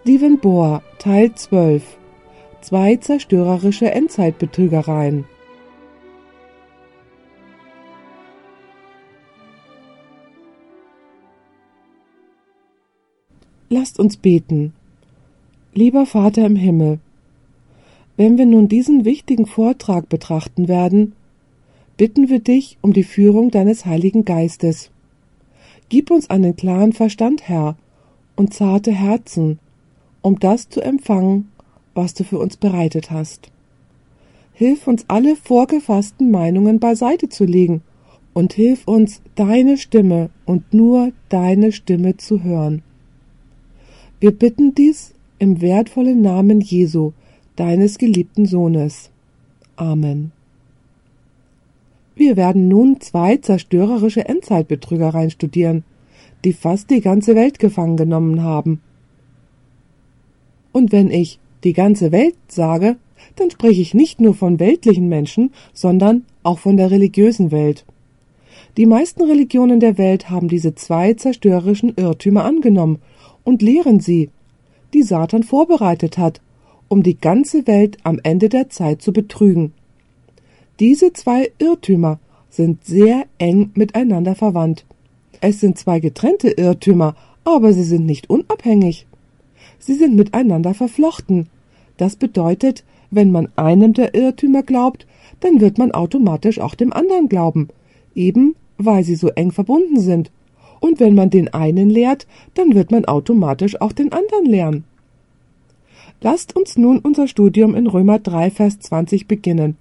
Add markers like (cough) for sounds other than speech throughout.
Stephen Bohr, Teil 12 Zwei zerstörerische Endzeitbetrügereien Lasst uns beten. Lieber Vater im Himmel, wenn wir nun diesen wichtigen Vortrag betrachten werden, bitten wir dich um die Führung deines Heiligen Geistes. Gib uns einen klaren Verstand, Herr, und zarte Herzen, um das zu empfangen, was du für uns bereitet hast. Hilf uns alle vorgefassten Meinungen beiseite zu legen und hilf uns, deine Stimme und nur deine Stimme zu hören. Wir bitten dies im wertvollen Namen Jesu, deines geliebten Sohnes. Amen. Wir werden nun zwei zerstörerische Endzeitbetrügereien studieren, die fast die ganze Welt gefangen genommen haben. Und wenn ich die ganze Welt sage, dann spreche ich nicht nur von weltlichen Menschen, sondern auch von der religiösen Welt. Die meisten Religionen der Welt haben diese zwei zerstörerischen Irrtümer angenommen und lehren sie, die Satan vorbereitet hat, um die ganze Welt am Ende der Zeit zu betrügen. Diese zwei Irrtümer sind sehr eng miteinander verwandt. Es sind zwei getrennte Irrtümer, aber sie sind nicht unabhängig. Sie sind miteinander verflochten. Das bedeutet, wenn man einem der Irrtümer glaubt, dann wird man automatisch auch dem anderen glauben, eben weil sie so eng verbunden sind. Und wenn man den einen lehrt, dann wird man automatisch auch den anderen lehren. Lasst uns nun unser Studium in Römer 3, Vers 20 beginnen.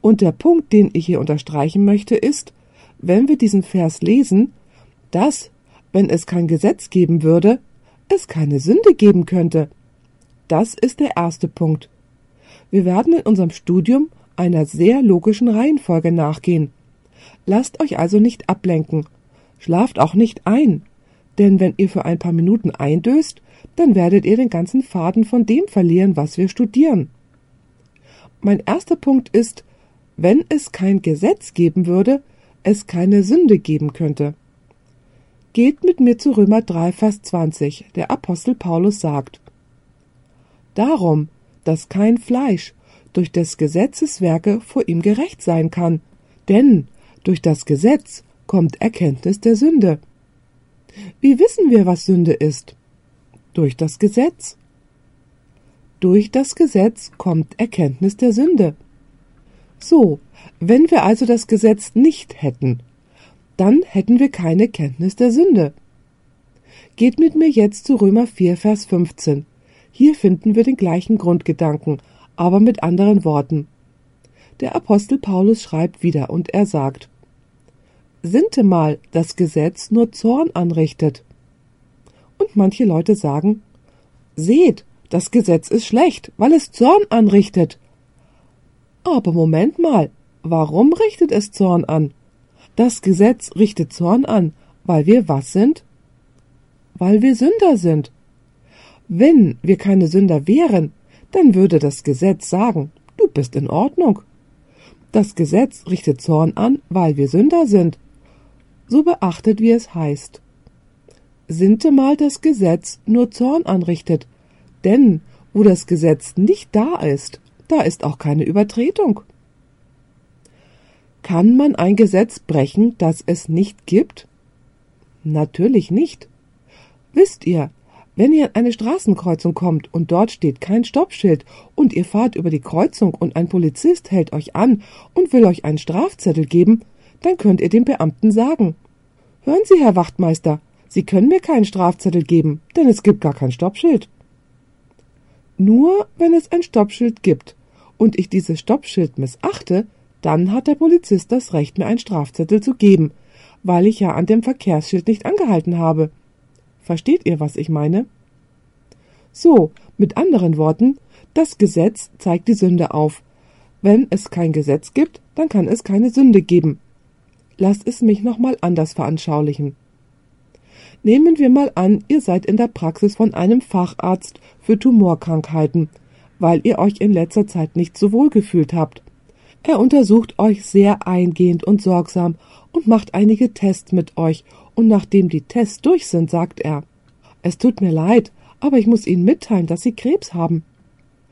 Und der Punkt, den ich hier unterstreichen möchte, ist, wenn wir diesen Vers lesen, dass, wenn es kein Gesetz geben würde, es keine Sünde geben könnte. Das ist der erste Punkt. Wir werden in unserem Studium einer sehr logischen Reihenfolge nachgehen. Lasst euch also nicht ablenken. Schlaft auch nicht ein. Denn wenn ihr für ein paar Minuten eindöst, dann werdet ihr den ganzen Faden von dem verlieren, was wir studieren. Mein erster Punkt ist, wenn es kein Gesetz geben würde, es keine Sünde geben könnte. Geht mit mir zu Römer 3, Vers 20. Der Apostel Paulus sagt, Darum, dass kein Fleisch durch des Gesetzes Werke vor ihm gerecht sein kann, denn durch das Gesetz kommt Erkenntnis der Sünde. Wie wissen wir, was Sünde ist? Durch das Gesetz. Durch das Gesetz kommt Erkenntnis der Sünde. So, wenn wir also das Gesetz nicht hätten, dann hätten wir keine Kenntnis der Sünde. Geht mit mir jetzt zu Römer 4, Vers 15. Hier finden wir den gleichen Grundgedanken, aber mit anderen Worten. Der Apostel Paulus schreibt wieder und er sagt, Sintemal das Gesetz nur Zorn anrichtet. Und manche Leute sagen, Seht, das Gesetz ist schlecht, weil es Zorn anrichtet. Aber Moment mal, warum richtet es Zorn an? Das Gesetz richtet Zorn an, weil wir was sind? Weil wir Sünder sind. Wenn wir keine Sünder wären, dann würde das Gesetz sagen, du bist in Ordnung. Das Gesetz richtet Zorn an, weil wir Sünder sind. So beachtet, wie es heißt. Sintemal das Gesetz nur Zorn anrichtet, denn wo das Gesetz nicht da ist, da ist auch keine Übertretung. Kann man ein Gesetz brechen, das es nicht gibt? Natürlich nicht. Wisst ihr, wenn ihr an eine Straßenkreuzung kommt und dort steht kein Stoppschild und ihr fahrt über die Kreuzung und ein Polizist hält euch an und will euch einen Strafzettel geben, dann könnt ihr dem Beamten sagen Hören Sie, Herr Wachtmeister, Sie können mir keinen Strafzettel geben, denn es gibt gar kein Stoppschild. Nur wenn es ein Stoppschild gibt und ich dieses Stoppschild missachte, dann hat der Polizist das Recht, mir einen Strafzettel zu geben, weil ich ja an dem Verkehrsschild nicht angehalten habe. Versteht ihr, was ich meine? So, mit anderen Worten, das Gesetz zeigt die Sünde auf. Wenn es kein Gesetz gibt, dann kann es keine Sünde geben. Lasst es mich nochmal anders veranschaulichen. Nehmen wir mal an, ihr seid in der Praxis von einem Facharzt für Tumorkrankheiten, weil ihr euch in letzter Zeit nicht so wohl gefühlt habt. Er untersucht euch sehr eingehend und sorgsam und macht einige Tests mit euch, und nachdem die Tests durch sind, sagt er Es tut mir leid, aber ich muss Ihnen mitteilen, dass Sie Krebs haben.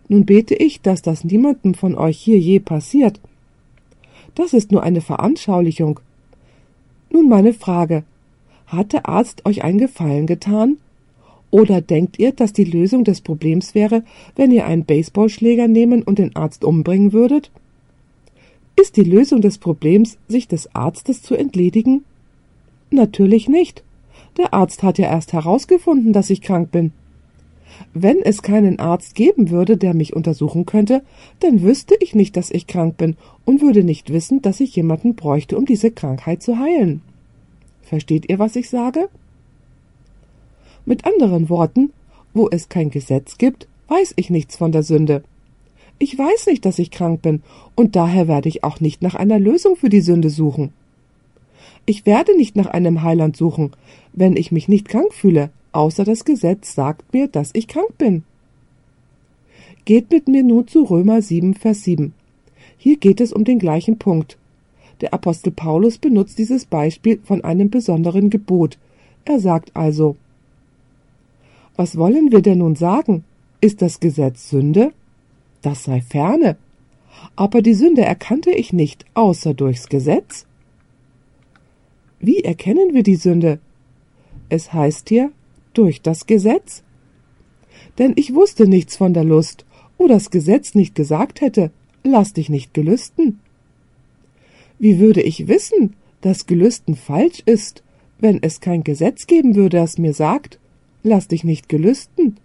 Nun bete ich, dass das niemandem von euch hier je passiert. Das ist nur eine Veranschaulichung. Nun meine Frage. Hat der Arzt euch einen Gefallen getan? Oder denkt ihr, dass die Lösung des Problems wäre, wenn ihr einen Baseballschläger nehmen und den Arzt umbringen würdet? Ist die Lösung des Problems, sich des Arztes zu entledigen? Natürlich nicht. Der Arzt hat ja erst herausgefunden, dass ich krank bin. Wenn es keinen Arzt geben würde, der mich untersuchen könnte, dann wüsste ich nicht, dass ich krank bin und würde nicht wissen, dass ich jemanden bräuchte, um diese Krankheit zu heilen. Versteht ihr, was ich sage? Mit anderen Worten, wo es kein Gesetz gibt, weiß ich nichts von der Sünde. Ich weiß nicht, dass ich krank bin, und daher werde ich auch nicht nach einer Lösung für die Sünde suchen. Ich werde nicht nach einem Heiland suchen, wenn ich mich nicht krank fühle, außer das Gesetz sagt mir, dass ich krank bin. Geht mit mir nun zu Römer 7, Vers 7. Hier geht es um den gleichen Punkt. Der Apostel Paulus benutzt dieses Beispiel von einem besonderen Gebot. Er sagt also, was wollen wir denn nun sagen? Ist das Gesetz Sünde? Das sei ferne. Aber die Sünde erkannte ich nicht, außer durchs Gesetz. Wie erkennen wir die Sünde? Es heißt hier, durch das Gesetz. Denn ich wusste nichts von der Lust, wo das Gesetz nicht gesagt hätte, lass dich nicht gelüsten. Wie würde ich wissen, dass Gelüsten falsch ist, wenn es kein Gesetz geben würde, das mir sagt, lass dich nicht gelüsten?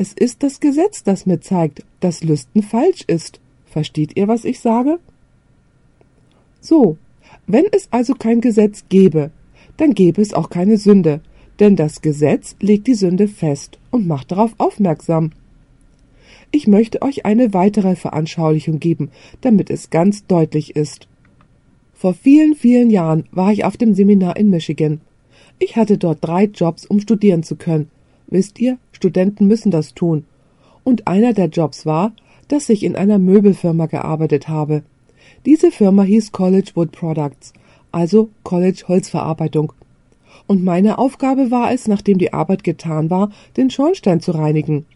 Es ist das Gesetz, das mir zeigt, dass Lüsten falsch ist. Versteht ihr, was ich sage? So, wenn es also kein Gesetz gäbe, dann gäbe es auch keine Sünde, denn das Gesetz legt die Sünde fest und macht darauf aufmerksam. Ich möchte euch eine weitere Veranschaulichung geben, damit es ganz deutlich ist. Vor vielen, vielen Jahren war ich auf dem Seminar in Michigan. Ich hatte dort drei Jobs, um studieren zu können. Wisst ihr, Studenten müssen das tun. Und einer der Jobs war, dass ich in einer Möbelfirma gearbeitet habe. Diese Firma hieß College Wood Products, also College Holzverarbeitung und meine Aufgabe war es, nachdem die Arbeit getan war, den Schornstein zu reinigen.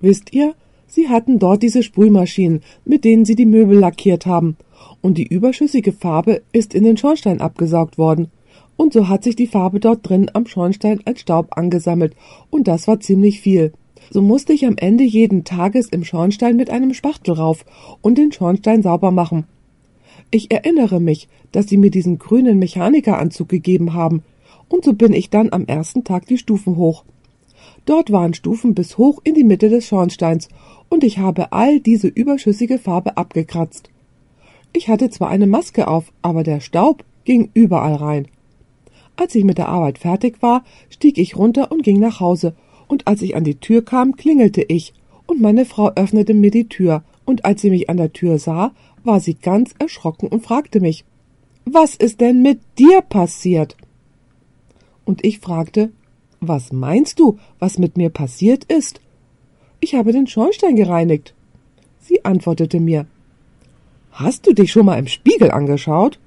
Wisst ihr, sie hatten dort diese Sprühmaschinen, mit denen sie die Möbel lackiert haben, und die überschüssige Farbe ist in den Schornstein abgesaugt worden, und so hat sich die Farbe dort drin am Schornstein als Staub angesammelt, und das war ziemlich viel. So musste ich am Ende jeden Tages im Schornstein mit einem Spachtel rauf und den Schornstein sauber machen. Ich erinnere mich, dass sie mir diesen grünen Mechanikeranzug gegeben haben, und so bin ich dann am ersten Tag die Stufen hoch. Dort waren Stufen bis hoch in die Mitte des Schornsteins, und ich habe all diese überschüssige Farbe abgekratzt. Ich hatte zwar eine Maske auf, aber der Staub ging überall rein. Als ich mit der Arbeit fertig war, stieg ich runter und ging nach Hause, und als ich an die Tür kam, klingelte ich, und meine Frau öffnete mir die Tür, und als sie mich an der Tür sah, war sie ganz erschrocken und fragte mich Was ist denn mit dir passiert? und ich fragte, was meinst du, was mit mir passiert ist? Ich habe den Schornstein gereinigt. Sie antwortete mir, Hast du dich schon mal im Spiegel angeschaut?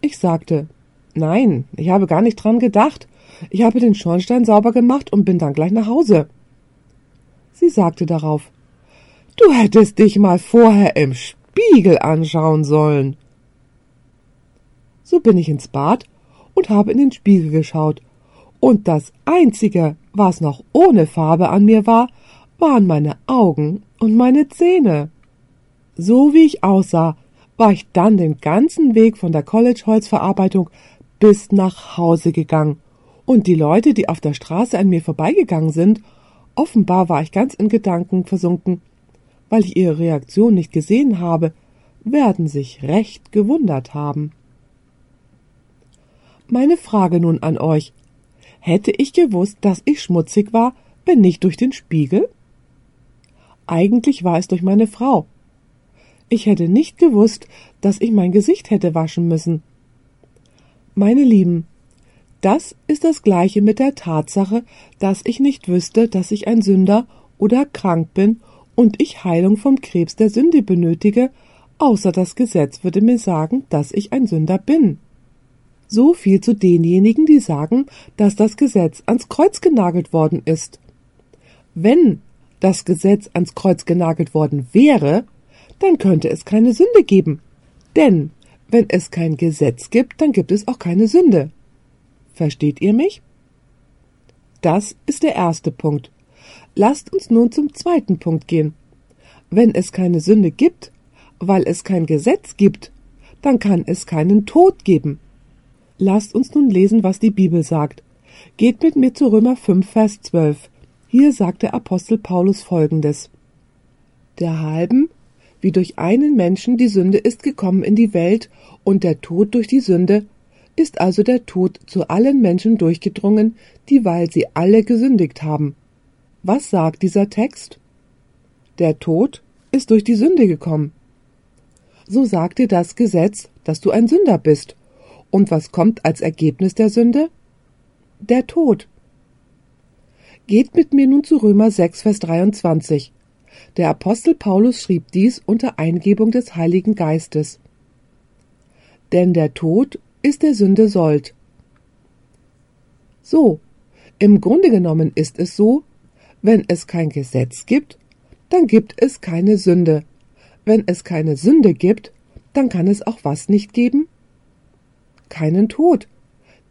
Ich sagte, Nein, ich habe gar nicht dran gedacht. Ich habe den Schornstein sauber gemacht und bin dann gleich nach Hause. Sie sagte darauf, Du hättest dich mal vorher im Spiegel anschauen sollen. So bin ich ins Bad und habe in den Spiegel geschaut. Und das Einzige, was noch ohne Farbe an mir war, waren meine Augen und meine Zähne. So wie ich aussah, war ich dann den ganzen Weg von der College-Holzverarbeitung bis nach Hause gegangen. Und die Leute, die auf der Straße an mir vorbeigegangen sind, offenbar war ich ganz in Gedanken versunken, weil ich ihre Reaktion nicht gesehen habe, werden sich recht gewundert haben. Meine Frage nun an euch. Hätte ich gewusst, dass ich schmutzig war, wenn nicht durch den Spiegel? Eigentlich war es durch meine Frau. Ich hätte nicht gewusst, dass ich mein Gesicht hätte waschen müssen. Meine Lieben, das ist das gleiche mit der Tatsache, dass ich nicht wüsste, dass ich ein Sünder oder krank bin und ich Heilung vom Krebs der Sünde benötige, außer das Gesetz würde mir sagen, dass ich ein Sünder bin. So viel zu denjenigen, die sagen, dass das Gesetz ans Kreuz genagelt worden ist. Wenn das Gesetz ans Kreuz genagelt worden wäre, dann könnte es keine Sünde geben. Denn wenn es kein Gesetz gibt, dann gibt es auch keine Sünde. Versteht ihr mich? Das ist der erste Punkt. Lasst uns nun zum zweiten Punkt gehen. Wenn es keine Sünde gibt, weil es kein Gesetz gibt, dann kann es keinen Tod geben. Lasst uns nun lesen, was die Bibel sagt. Geht mit mir zu Römer 5, Vers 12. Hier sagt der Apostel Paulus folgendes. Der halben, wie durch einen Menschen die Sünde ist gekommen in die Welt und der Tod durch die Sünde, ist also der Tod zu allen Menschen durchgedrungen, dieweil sie alle gesündigt haben. Was sagt dieser Text? Der Tod ist durch die Sünde gekommen. So sagt dir das Gesetz, dass du ein Sünder bist. Und was kommt als Ergebnis der Sünde? Der Tod. Geht mit mir nun zu Römer 6, Vers 23. Der Apostel Paulus schrieb dies unter Eingebung des Heiligen Geistes. Denn der Tod ist der Sünde Sold. So, im Grunde genommen ist es so, wenn es kein Gesetz gibt, dann gibt es keine Sünde. Wenn es keine Sünde gibt, dann kann es auch was nicht geben? Keinen Tod.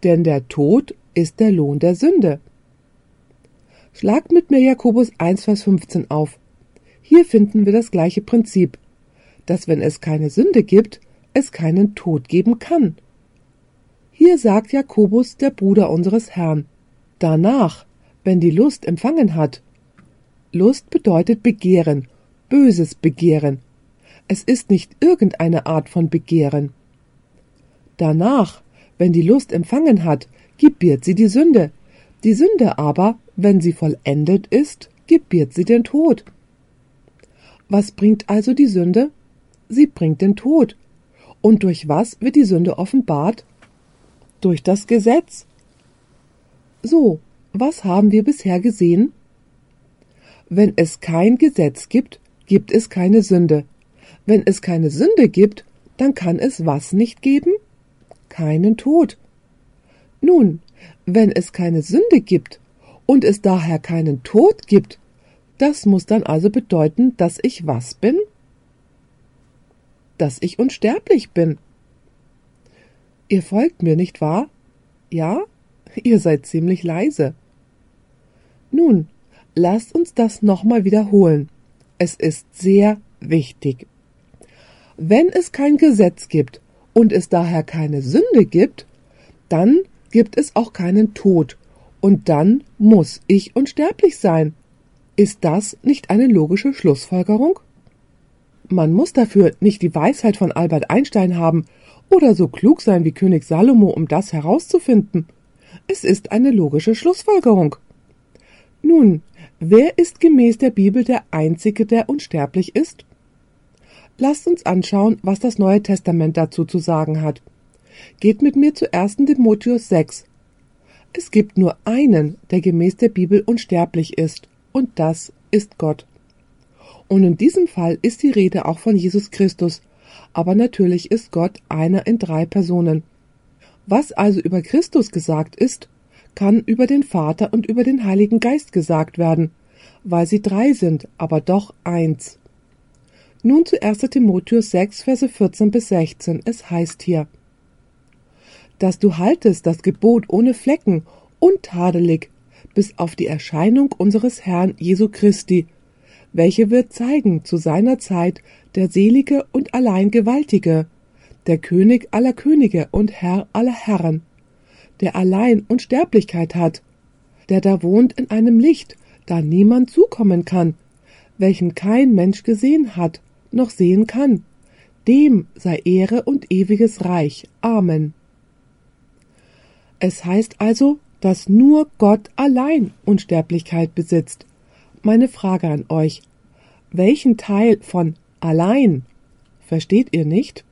Denn der Tod ist der Lohn der Sünde. Schlagt mit mir Jakobus 1, Vers 15 auf. Hier finden wir das gleiche Prinzip, dass wenn es keine Sünde gibt, es keinen Tod geben kann. Hier sagt Jakobus, der Bruder unseres Herrn, danach, wenn die Lust empfangen hat. Lust bedeutet Begehren, böses Begehren. Es ist nicht irgendeine Art von Begehren. Danach, wenn die Lust empfangen hat, gebiert sie die Sünde. Die Sünde aber wenn sie vollendet ist, gebiert sie den Tod. Was bringt also die Sünde? Sie bringt den Tod. Und durch was wird die Sünde offenbart? Durch das Gesetz. So, was haben wir bisher gesehen? Wenn es kein Gesetz gibt, gibt es keine Sünde. Wenn es keine Sünde gibt, dann kann es was nicht geben? Keinen Tod. Nun, wenn es keine Sünde gibt, und es daher keinen Tod gibt, das muss dann also bedeuten, dass ich was bin? Dass ich unsterblich bin. Ihr folgt mir, nicht wahr? Ja? (laughs) Ihr seid ziemlich leise. Nun, lasst uns das nochmal wiederholen. Es ist sehr wichtig. Wenn es kein Gesetz gibt und es daher keine Sünde gibt, dann gibt es auch keinen Tod und dann muss ich unsterblich sein. Ist das nicht eine logische Schlussfolgerung? Man muss dafür nicht die Weisheit von Albert Einstein haben oder so klug sein wie König Salomo, um das herauszufinden. Es ist eine logische Schlussfolgerung. Nun, wer ist gemäß der Bibel der Einzige, der unsterblich ist? Lasst uns anschauen, was das Neue Testament dazu zu sagen hat. Geht mit mir zu 1. Timotheus 6, es gibt nur einen, der gemäß der Bibel unsterblich ist, und das ist Gott. Und in diesem Fall ist die Rede auch von Jesus Christus, aber natürlich ist Gott einer in drei Personen. Was also über Christus gesagt ist, kann über den Vater und über den Heiligen Geist gesagt werden, weil sie drei sind, aber doch eins. Nun zu 1. Timotheus 6, Verse 14 bis 16. Es heißt hier, dass du haltest das Gebot ohne Flecken, untadelig, bis auf die Erscheinung unseres Herrn Jesu Christi, welche wird zeigen zu seiner Zeit der selige und allein Gewaltige, der König aller Könige und Herr aller Herren, der allein Unsterblichkeit hat, der da wohnt in einem Licht, da niemand zukommen kann, welchen kein Mensch gesehen hat, noch sehen kann. Dem sei Ehre und ewiges Reich. Amen. Es heißt also, dass nur Gott allein Unsterblichkeit besitzt. Meine Frage an euch. Welchen Teil von allein versteht ihr nicht?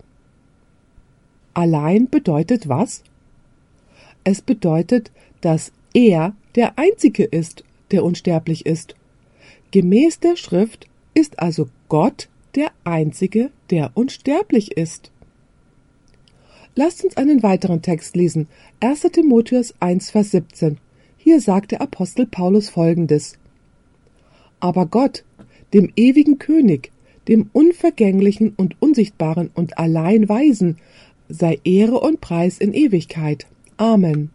Allein bedeutet was? Es bedeutet, dass er der Einzige ist, der unsterblich ist. Gemäß der Schrift ist also Gott der Einzige, der unsterblich ist. Lasst uns einen weiteren Text lesen. 1. Timotheus 1, Vers 17. Hier sagt der Apostel Paulus folgendes. Aber Gott, dem ewigen König, dem unvergänglichen und unsichtbaren und allein Weisen, sei Ehre und Preis in Ewigkeit. Amen.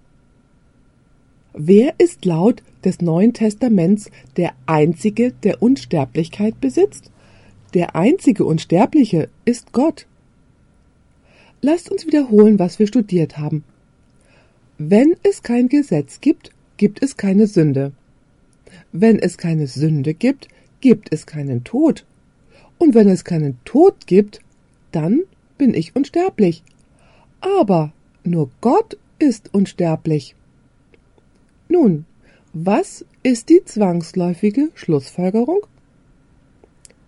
Wer ist laut des Neuen Testaments der Einzige, der Unsterblichkeit besitzt? Der einzige Unsterbliche ist Gott. Lasst uns wiederholen, was wir studiert haben. Wenn es kein Gesetz gibt, gibt es keine Sünde. Wenn es keine Sünde gibt, gibt es keinen Tod. Und wenn es keinen Tod gibt, dann bin ich unsterblich. Aber nur Gott ist unsterblich. Nun, was ist die zwangsläufige Schlussfolgerung?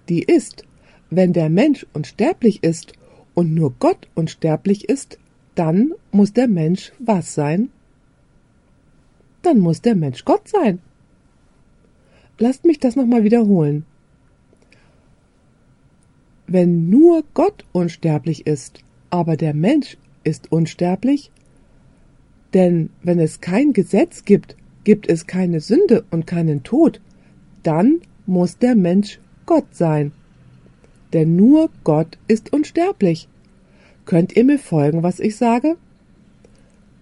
Die ist, wenn der Mensch unsterblich ist und nur Gott unsterblich ist, dann muss der Mensch was sein? Dann muss der Mensch Gott sein. Lasst mich das nochmal wiederholen. Wenn nur Gott unsterblich ist, aber der Mensch ist unsterblich, denn wenn es kein Gesetz gibt, gibt es keine Sünde und keinen Tod, dann muss der Mensch Gott sein. Denn nur Gott ist unsterblich. Könnt ihr mir folgen, was ich sage?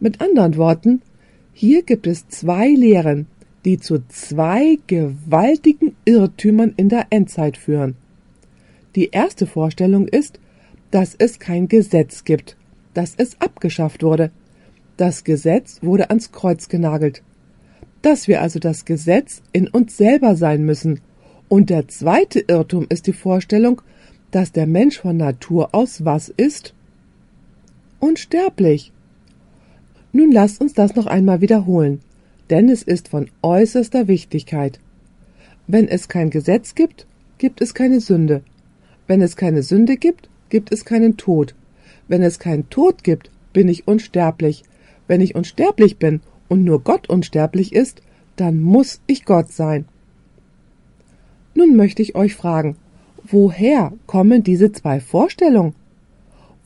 Mit anderen Worten, hier gibt es zwei Lehren, die zu zwei gewaltigen Irrtümern in der Endzeit führen. Die erste Vorstellung ist, dass es kein Gesetz gibt, dass es abgeschafft wurde. Das Gesetz wurde ans Kreuz genagelt. Dass wir also das Gesetz in uns selber sein müssen. Und der zweite Irrtum ist die Vorstellung, dass der Mensch von Natur aus was ist? Unsterblich. Nun lasst uns das noch einmal wiederholen denn es ist von äußerster Wichtigkeit. Wenn es kein Gesetz gibt, gibt es keine Sünde. Wenn es keine Sünde gibt, gibt es keinen Tod. Wenn es keinen Tod gibt, bin ich unsterblich. Wenn ich unsterblich bin und nur Gott unsterblich ist, dann muss ich Gott sein. Nun möchte ich euch fragen, woher kommen diese zwei Vorstellungen?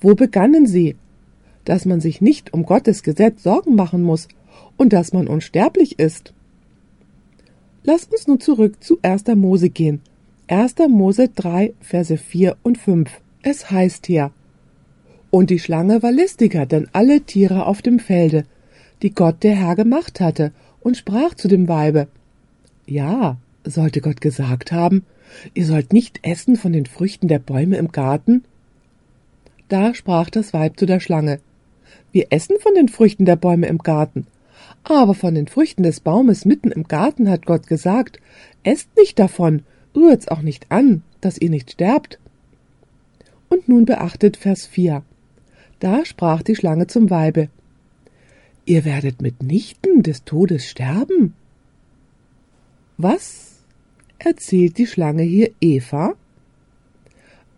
Wo begannen sie? Dass man sich nicht um Gottes Gesetz Sorgen machen muss, und dass man unsterblich ist. Lasst uns nun zurück zu 1. Mose gehen. 1. Mose 3, Verse 4 und 5. Es heißt hier, Und die Schlange war listiger denn alle Tiere auf dem Felde, die Gott der Herr gemacht hatte, und sprach zu dem Weibe, Ja, sollte Gott gesagt haben, ihr sollt nicht essen von den Früchten der Bäume im Garten? Da sprach das Weib zu der Schlange, Wir essen von den Früchten der Bäume im Garten, aber von den Früchten des Baumes mitten im Garten hat Gott gesagt, esst nicht davon, rührt's auch nicht an, dass ihr nicht sterbt. Und nun beachtet Vers 4. Da sprach die Schlange zum Weibe, Ihr werdet mitnichten des Todes sterben. Was erzählt die Schlange hier Eva?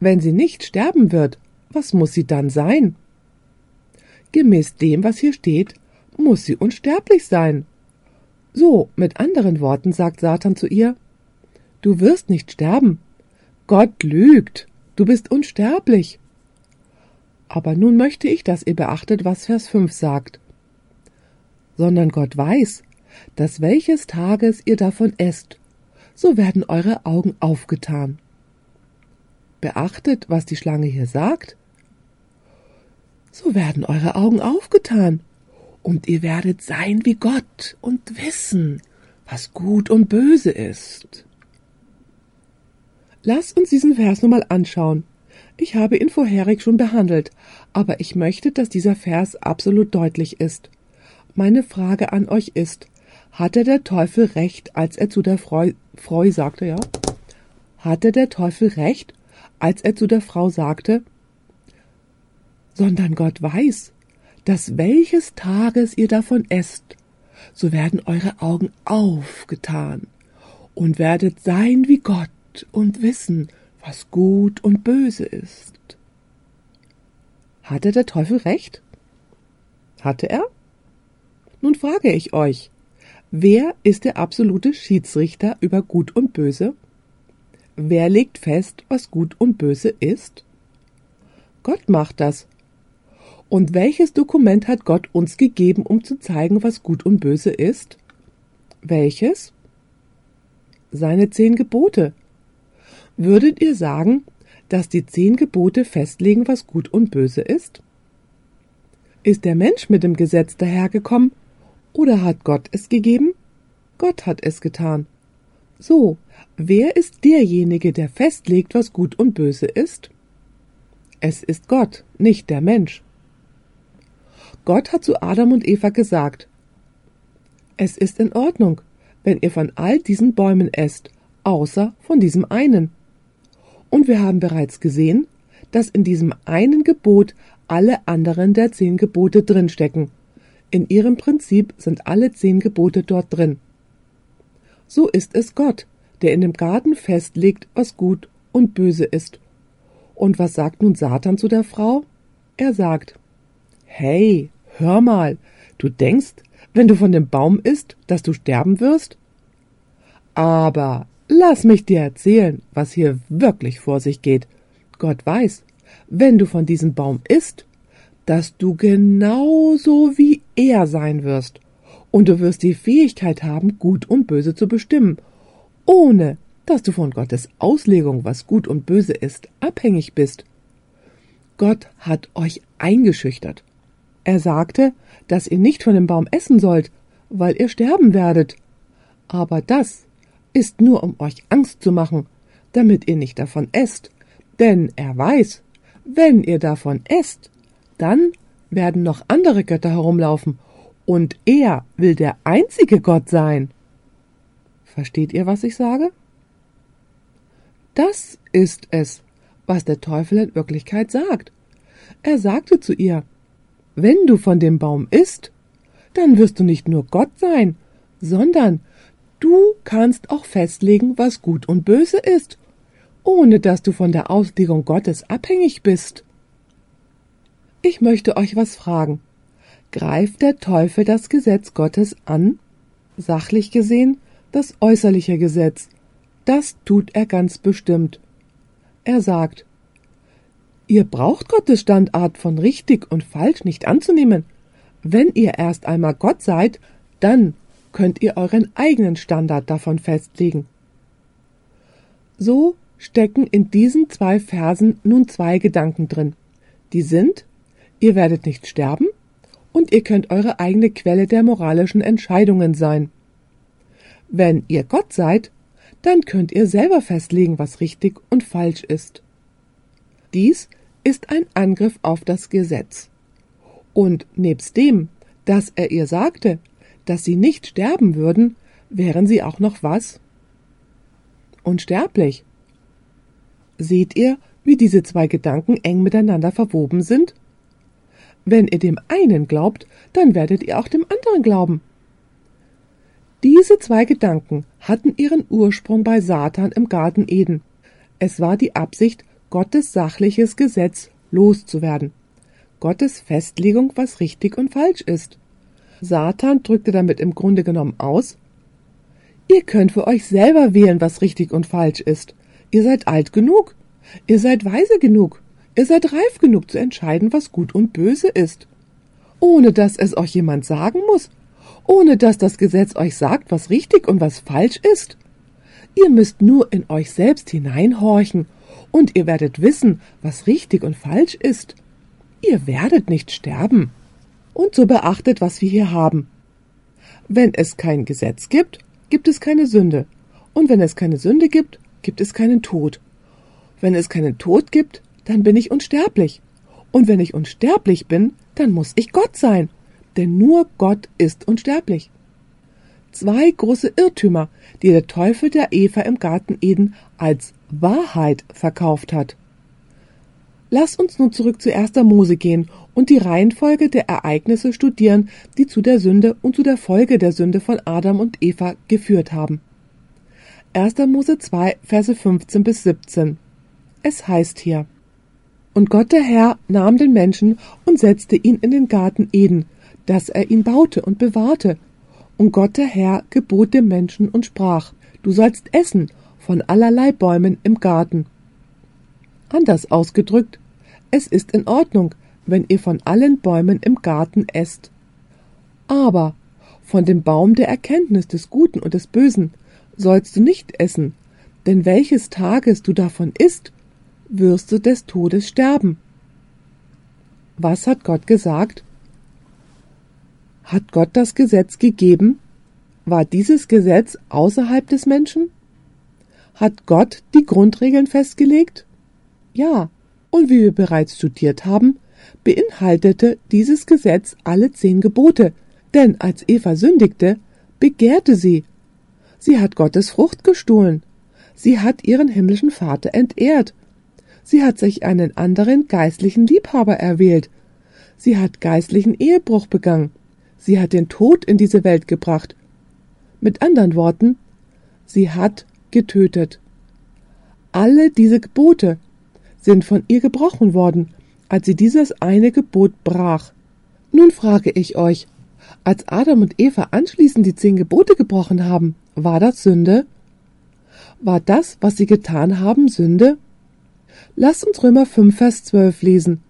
Wenn sie nicht sterben wird, was muss sie dann sein? Gemäß dem, was hier steht, muss sie unsterblich sein. So, mit anderen Worten sagt Satan zu ihr, Du wirst nicht sterben. Gott lügt. Du bist unsterblich. Aber nun möchte ich, dass ihr beachtet, was Vers 5 sagt. Sondern Gott weiß, dass welches Tages ihr davon esst, so werden eure Augen aufgetan. Beachtet, was die Schlange hier sagt. So werden eure Augen aufgetan und ihr werdet sein wie Gott und wissen, was gut und böse ist. Lass uns diesen Vers nun mal anschauen. Ich habe ihn vorherig schon behandelt, aber ich möchte, dass dieser Vers absolut deutlich ist. Meine Frage an euch ist, hatte der Teufel recht, als er zu der Frau, Frau sagte, ja? Hatte der Teufel recht, als er zu der Frau sagte, sondern Gott weiß, dass welches Tages ihr davon esst, so werden eure Augen aufgetan und werdet sein wie Gott und wissen, was gut und böse ist. Hatte der Teufel recht? Hatte er? Nun frage ich euch, wer ist der absolute Schiedsrichter über Gut und Böse? Wer legt fest, was Gut und Böse ist? Gott macht das Und welches Dokument hat Gott uns gegeben, um zu zeigen, was gut und böse ist? Welches? Seine zehn Gebote. Würdet ihr sagen, dass die zehn Gebote festlegen, was gut und böse ist? Ist der Mensch mit dem Gesetz dahergekommen oder hat Gott es gegeben? Gott hat es getan. So, wer ist derjenige, der festlegt, was gut und böse ist? Es ist Gott, nicht der Mensch. Gott hat zu Adam und Eva gesagt, es ist in Ordnung, wenn ihr von all diesen Bäumen esst, außer von diesem einen. Und wir haben bereits gesehen, dass in diesem einen Gebot alle anderen der zehn Gebote drinstecken. In ihrem Prinzip sind alle zehn Gebote dort drin. So ist es Gott, der in dem Garten festlegt, was gut und böse ist. Und was sagt nun Satan zu der Frau? Er sagt, Hey, hör mal, du denkst, wenn du von dem Baum isst, dass du sterben wirst? Aber lass mich dir erzählen, was hier wirklich vor sich geht. Gott weiß, wenn du von diesem Baum isst, dass du genauso wie er sein wirst, und du wirst die Fähigkeit haben, gut und böse zu bestimmen, ohne dass du von Gottes Auslegung, was gut und böse ist, abhängig bist. Gott hat euch eingeschüchtert. Er sagte, dass ihr nicht von dem Baum essen sollt, weil ihr sterben werdet. Aber das ist nur, um euch Angst zu machen, damit ihr nicht davon esst. Denn er weiß, wenn ihr davon esst, dann werden noch andere Götter herumlaufen, und er will der einzige Gott sein. Versteht ihr, was ich sage? Das ist es, was der Teufel in Wirklichkeit sagt. Er sagte zu ihr, wenn du von dem Baum isst, dann wirst du nicht nur Gott sein, sondern du kannst auch festlegen, was gut und böse ist, ohne dass du von der Auslegung Gottes abhängig bist. Ich möchte euch was fragen. Greift der Teufel das Gesetz Gottes an? Sachlich gesehen das äußerliche Gesetz. Das tut er ganz bestimmt. Er sagt, Ihr braucht Gottes Standart von richtig und falsch nicht anzunehmen. Wenn ihr erst einmal Gott seid, dann könnt ihr euren eigenen Standard davon festlegen. So stecken in diesen zwei Versen nun zwei Gedanken drin. Die sind, ihr werdet nicht sterben und ihr könnt eure eigene Quelle der moralischen Entscheidungen sein. Wenn ihr Gott seid, dann könnt ihr selber festlegen, was richtig und falsch ist. Dies ist ein Angriff auf das Gesetz. Und nebst dem, dass er ihr sagte, dass sie nicht sterben würden, wären sie auch noch was? Unsterblich. Seht ihr, wie diese zwei Gedanken eng miteinander verwoben sind? Wenn ihr dem einen glaubt, dann werdet ihr auch dem anderen glauben. Diese zwei Gedanken hatten ihren Ursprung bei Satan im Garten Eden. Es war die Absicht, Gottes sachliches Gesetz loszuwerden. Gottes Festlegung, was richtig und falsch ist. Satan drückte damit im Grunde genommen aus, ihr könnt für euch selber wählen, was richtig und falsch ist. Ihr seid alt genug. Ihr seid weise genug. Ihr seid reif genug zu entscheiden, was gut und böse ist. Ohne dass es euch jemand sagen muss. Ohne dass das Gesetz euch sagt, was richtig und was falsch ist. Ihr müsst nur in euch selbst hineinhorchen und ihr werdet wissen, was richtig und falsch ist. Ihr werdet nicht sterben. Und so beachtet, was wir hier haben. Wenn es kein Gesetz gibt, gibt es keine Sünde. Und wenn es keine Sünde gibt, gibt es keinen Tod. Wenn es keinen Tod gibt, dann bin ich unsterblich. Und wenn ich unsterblich bin, dann muss ich Gott sein. Denn nur Gott ist unsterblich. Zwei große Irrtümer, die der Teufel der Eva im Garten Eden als Wahrheit verkauft hat. Lass uns nun zurück zu 1. Mose gehen und die Reihenfolge der Ereignisse studieren, die zu der Sünde und zu der Folge der Sünde von Adam und Eva geführt haben. 1. Mose 2, Verse 15 bis 17. Es heißt hier, Und Gott der Herr nahm den Menschen und setzte ihn in den Garten Eden, dass er ihn baute und bewahrte. Und Gott der Herr gebot dem Menschen und sprach, Du sollst essen von allerlei Bäumen im Garten. Anders ausgedrückt, es ist in Ordnung, wenn ihr von allen Bäumen im Garten esst. Aber von dem Baum der Erkenntnis des Guten und des Bösen sollst du nicht essen, denn welches Tages du davon isst, wirst du des Todes sterben. Was hat Gott gesagt? Hat Gott das Gesetz gegeben? War dieses Gesetz außerhalb des Menschen? Hat Gott die Grundregeln festgelegt? Ja, und wie wir bereits studiert haben, beinhaltete dieses Gesetz alle zehn Gebote, denn als Eva sündigte, begehrte sie. Sie hat Gottes Frucht gestohlen. Sie hat ihren himmlischen Vater entehrt. Sie hat sich einen anderen geistlichen Liebhaber erwählt. Sie hat geistlichen Ehebruch begangen. Sie hat den Tod in diese Welt gebracht. Mit anderen Worten, sie hat getötet. Alle diese Gebote sind von ihr gebrochen worden, als sie dieses eine Gebot brach. Nun frage ich euch, als Adam und Eva anschließend die zehn Gebote gebrochen haben, war das Sünde? War das, was sie getan haben, Sünde? Lasst uns Römer 5, Vers 12 lesen.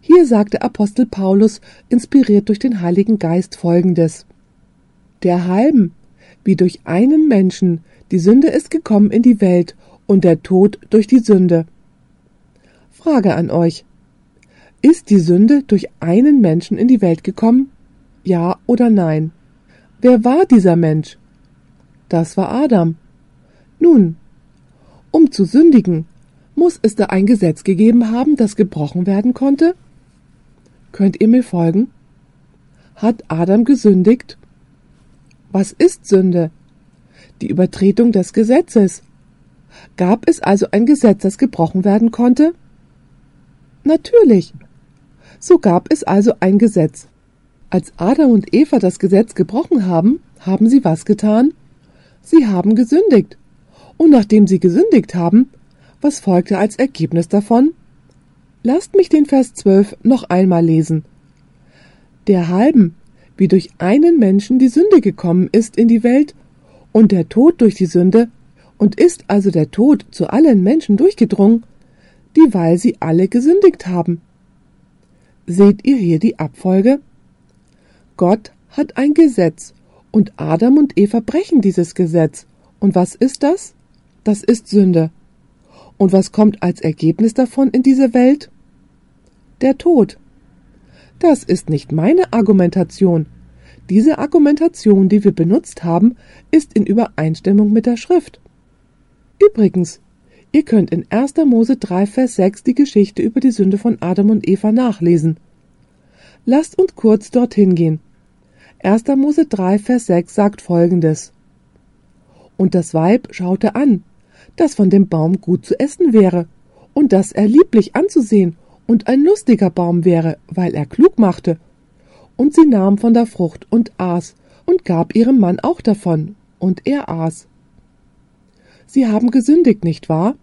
Hier sagt der Apostel Paulus, inspiriert durch den Heiligen Geist, folgendes. Der halben, wie durch einen Menschen, die Sünde ist gekommen in die Welt und der Tod durch die Sünde. Frage an euch. Ist die Sünde durch einen Menschen in die Welt gekommen? Ja oder nein? Wer war dieser Mensch? Das war Adam. Nun, um zu sündigen, muss es da ein Gesetz gegeben haben, das gebrochen werden konnte? Könnt ihr mir folgen? Hat Adam gesündigt? Was ist Sünde? Die Übertretung des Gesetzes. Gab es also ein Gesetz, das gebrochen werden konnte? Natürlich. So gab es also ein Gesetz. Als Adam und Eva das Gesetz gebrochen haben, haben sie was getan? Sie haben gesündigt. Und nachdem sie gesündigt haben, was folgte als Ergebnis davon? Lasst mich den Vers 12 noch einmal lesen. Der halben, wie durch einen Menschen die Sünde gekommen ist in die Welt und der Tod durch die Sünde, und ist also der Tod zu allen Menschen durchgedrungen, dieweil sie alle gesündigt haben. Seht ihr hier die Abfolge? Gott hat ein Gesetz, und Adam und Eva brechen dieses Gesetz. Und was ist das? Das ist Sünde. Und was kommt als Ergebnis davon in diese Welt? Der Tod. Das ist nicht meine Argumentation. Diese Argumentation, die wir benutzt haben, ist in Übereinstimmung mit der Schrift. Übrigens, ihr könnt in 1. Mose 3, Vers 6 die Geschichte über die Sünde von Adam und Eva nachlesen. Lasst uns kurz dorthin gehen. 1. Mose 3, Vers 6 sagt folgendes. Und das Weib schaute an, dass von dem Baum gut zu essen wäre, und dass er lieblich anzusehen und ein lustiger Baum wäre, weil er klug machte. Und sie nahm von der Frucht und aß und gab ihrem Mann auch davon, und er aß. Sie haben gesündigt, nicht wahr?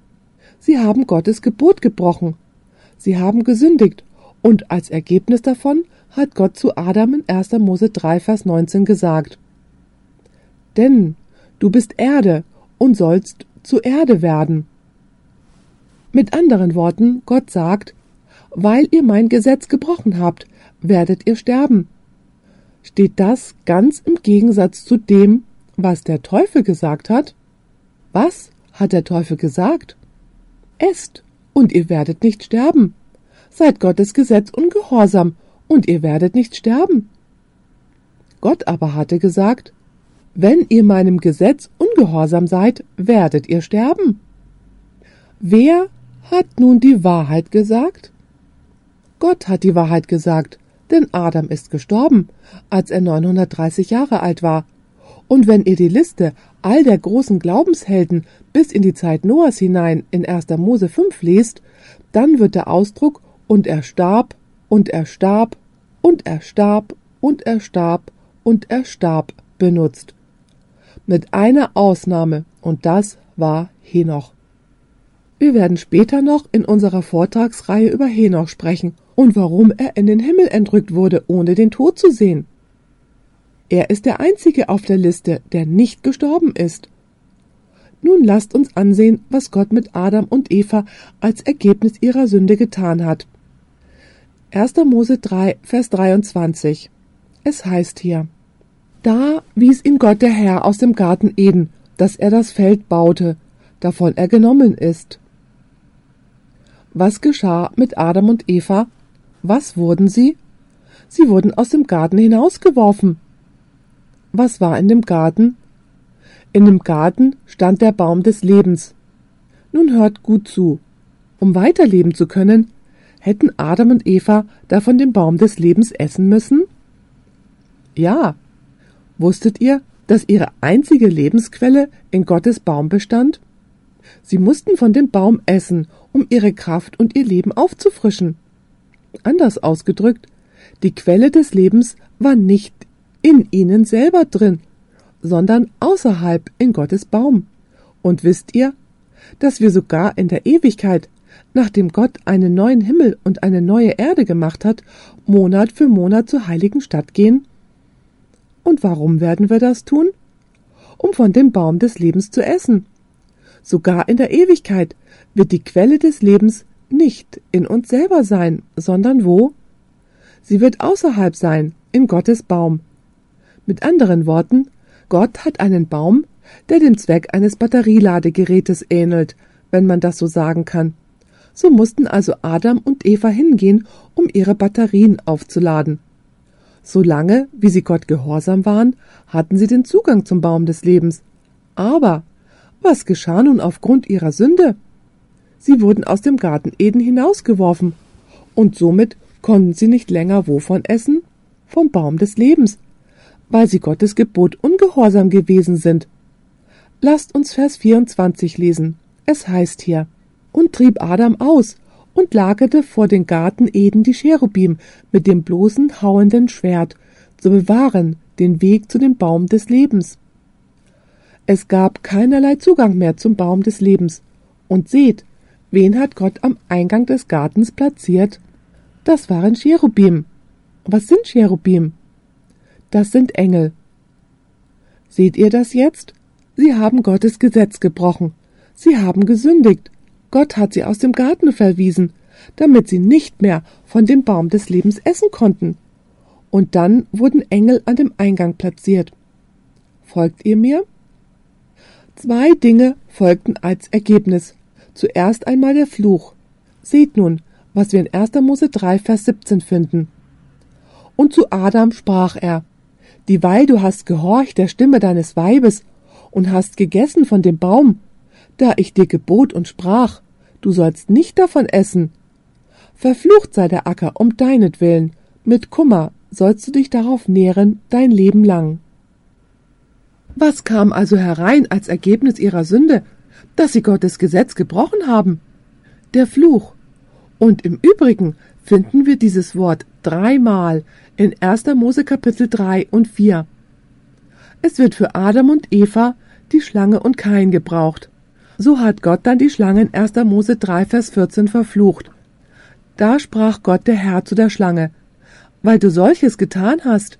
Sie haben Gottes Gebot gebrochen. Sie haben gesündigt, und als Ergebnis davon hat Gott zu Adam in 1. Mose 3, Vers 19 gesagt. Denn du bist Erde und sollst zu Erde werden. Mit anderen Worten, Gott sagt, weil ihr mein Gesetz gebrochen habt, werdet ihr sterben. Steht das ganz im Gegensatz zu dem, was der Teufel gesagt hat? Was hat der Teufel gesagt? Esst, und ihr werdet nicht sterben. Seid Gottes Gesetz ungehorsam, und ihr werdet nicht sterben. Gott aber hatte gesagt, wenn ihr meinem Gesetz ungehorsam seid, werdet ihr sterben. Wer hat nun die Wahrheit gesagt? Gott hat die Wahrheit gesagt, denn Adam ist gestorben, als er 930 Jahre alt war. Und wenn ihr die Liste all der großen Glaubenshelden bis in die Zeit Noahs hinein in 1. Mose 5 lest, dann wird der Ausdruck und er starb und er starb und er starb und er starb und er starb benutzt mit einer Ausnahme, und das war Henoch. Wir werden später noch in unserer Vortragsreihe über Henoch sprechen und warum er in den Himmel entrückt wurde, ohne den Tod zu sehen. Er ist der einzige auf der Liste, der nicht gestorben ist. Nun lasst uns ansehen, was Gott mit Adam und Eva als Ergebnis ihrer Sünde getan hat. 1. Mose 3, Vers 23. Es heißt hier, da wies ihn Gott der Herr aus dem Garten Eden, dass er das Feld baute, davon er genommen ist. Was geschah mit Adam und Eva? Was wurden sie? Sie wurden aus dem Garten hinausgeworfen. Was war in dem Garten? In dem Garten stand der Baum des Lebens. Nun hört gut zu. Um weiterleben zu können, hätten Adam und Eva davon den Baum des Lebens essen müssen? Ja. Wusstet ihr, dass ihre einzige Lebensquelle in Gottes Baum bestand? Sie mussten von dem Baum essen, um ihre Kraft und ihr Leben aufzufrischen. Anders ausgedrückt, die Quelle des Lebens war nicht in ihnen selber drin, sondern außerhalb in Gottes Baum. Und wisst ihr, dass wir sogar in der Ewigkeit nachdem Gott einen neuen Himmel und eine neue Erde gemacht hat, Monat für Monat zur heiligen Stadt gehen? Und warum werden wir das tun? Um von dem Baum des Lebens zu essen. Sogar in der Ewigkeit wird die Quelle des Lebens nicht in uns selber sein, sondern wo? Sie wird außerhalb sein, in Gottes Baum. Mit anderen Worten, Gott hat einen Baum, der dem Zweck eines Batterieladegerätes ähnelt, wenn man das so sagen kann. So mussten also Adam und Eva hingehen, um ihre Batterien aufzuladen. Solange, wie sie Gott gehorsam waren, hatten sie den Zugang zum Baum des Lebens. Aber was geschah nun aufgrund ihrer Sünde? Sie wurden aus dem Garten Eden hinausgeworfen, und somit konnten sie nicht länger wovon essen? Vom Baum des Lebens, weil sie Gottes Gebot ungehorsam gewesen sind. Lasst uns Vers 24 lesen. Es heißt hier, und trieb Adam aus und lagerte vor den Garten Eden die Cherubim mit dem bloßen hauenden Schwert, zu bewahren den Weg zu dem Baum des Lebens. Es gab keinerlei Zugang mehr zum Baum des Lebens. Und seht, wen hat Gott am Eingang des Gartens platziert? Das waren Cherubim. Was sind Cherubim? Das sind Engel. Seht ihr das jetzt? Sie haben Gottes Gesetz gebrochen. Sie haben gesündigt. Gott hat sie aus dem Garten verwiesen, damit sie nicht mehr von dem Baum des Lebens essen konnten. Und dann wurden Engel an dem Eingang platziert. Folgt ihr mir? Zwei Dinge folgten als Ergebnis. Zuerst einmal der Fluch. Seht nun, was wir in 1. Mose 3, Vers 17 finden. Und zu Adam sprach er, Dieweil du hast gehorcht der Stimme deines Weibes und hast gegessen von dem Baum, da ich dir gebot und sprach, du sollst nicht davon essen. Verflucht sei der Acker um deinetwillen, mit Kummer sollst du dich darauf nähren dein Leben lang. Was kam also herein als Ergebnis ihrer Sünde, dass sie Gottes Gesetz gebrochen haben? Der Fluch. Und im Übrigen finden wir dieses Wort dreimal in 1. Mose Kapitel 3 und 4. Es wird für Adam und Eva, die Schlange und Kain gebraucht. So hat Gott dann die Schlange in 1. Mose 3, Vers 14 verflucht. Da sprach Gott der Herr zu der Schlange, weil du solches getan hast,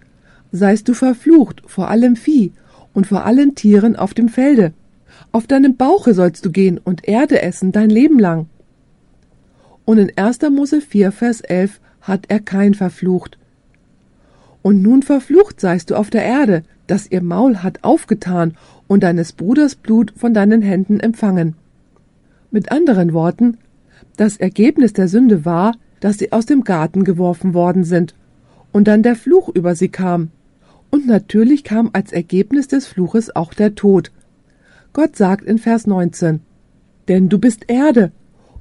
seist du verflucht vor allem Vieh und vor allen Tieren auf dem Felde. Auf deinem Bauche sollst du gehen und Erde essen dein Leben lang. Und in 1. Mose 4, Vers 11 hat er kein verflucht. Und nun verflucht seist du auf der Erde, dass ihr Maul hat aufgetan und deines Bruders Blut von deinen Händen empfangen. Mit anderen Worten, das Ergebnis der Sünde war, dass sie aus dem Garten geworfen worden sind und dann der Fluch über sie kam. Und natürlich kam als Ergebnis des Fluches auch der Tod. Gott sagt in Vers 19, denn du bist Erde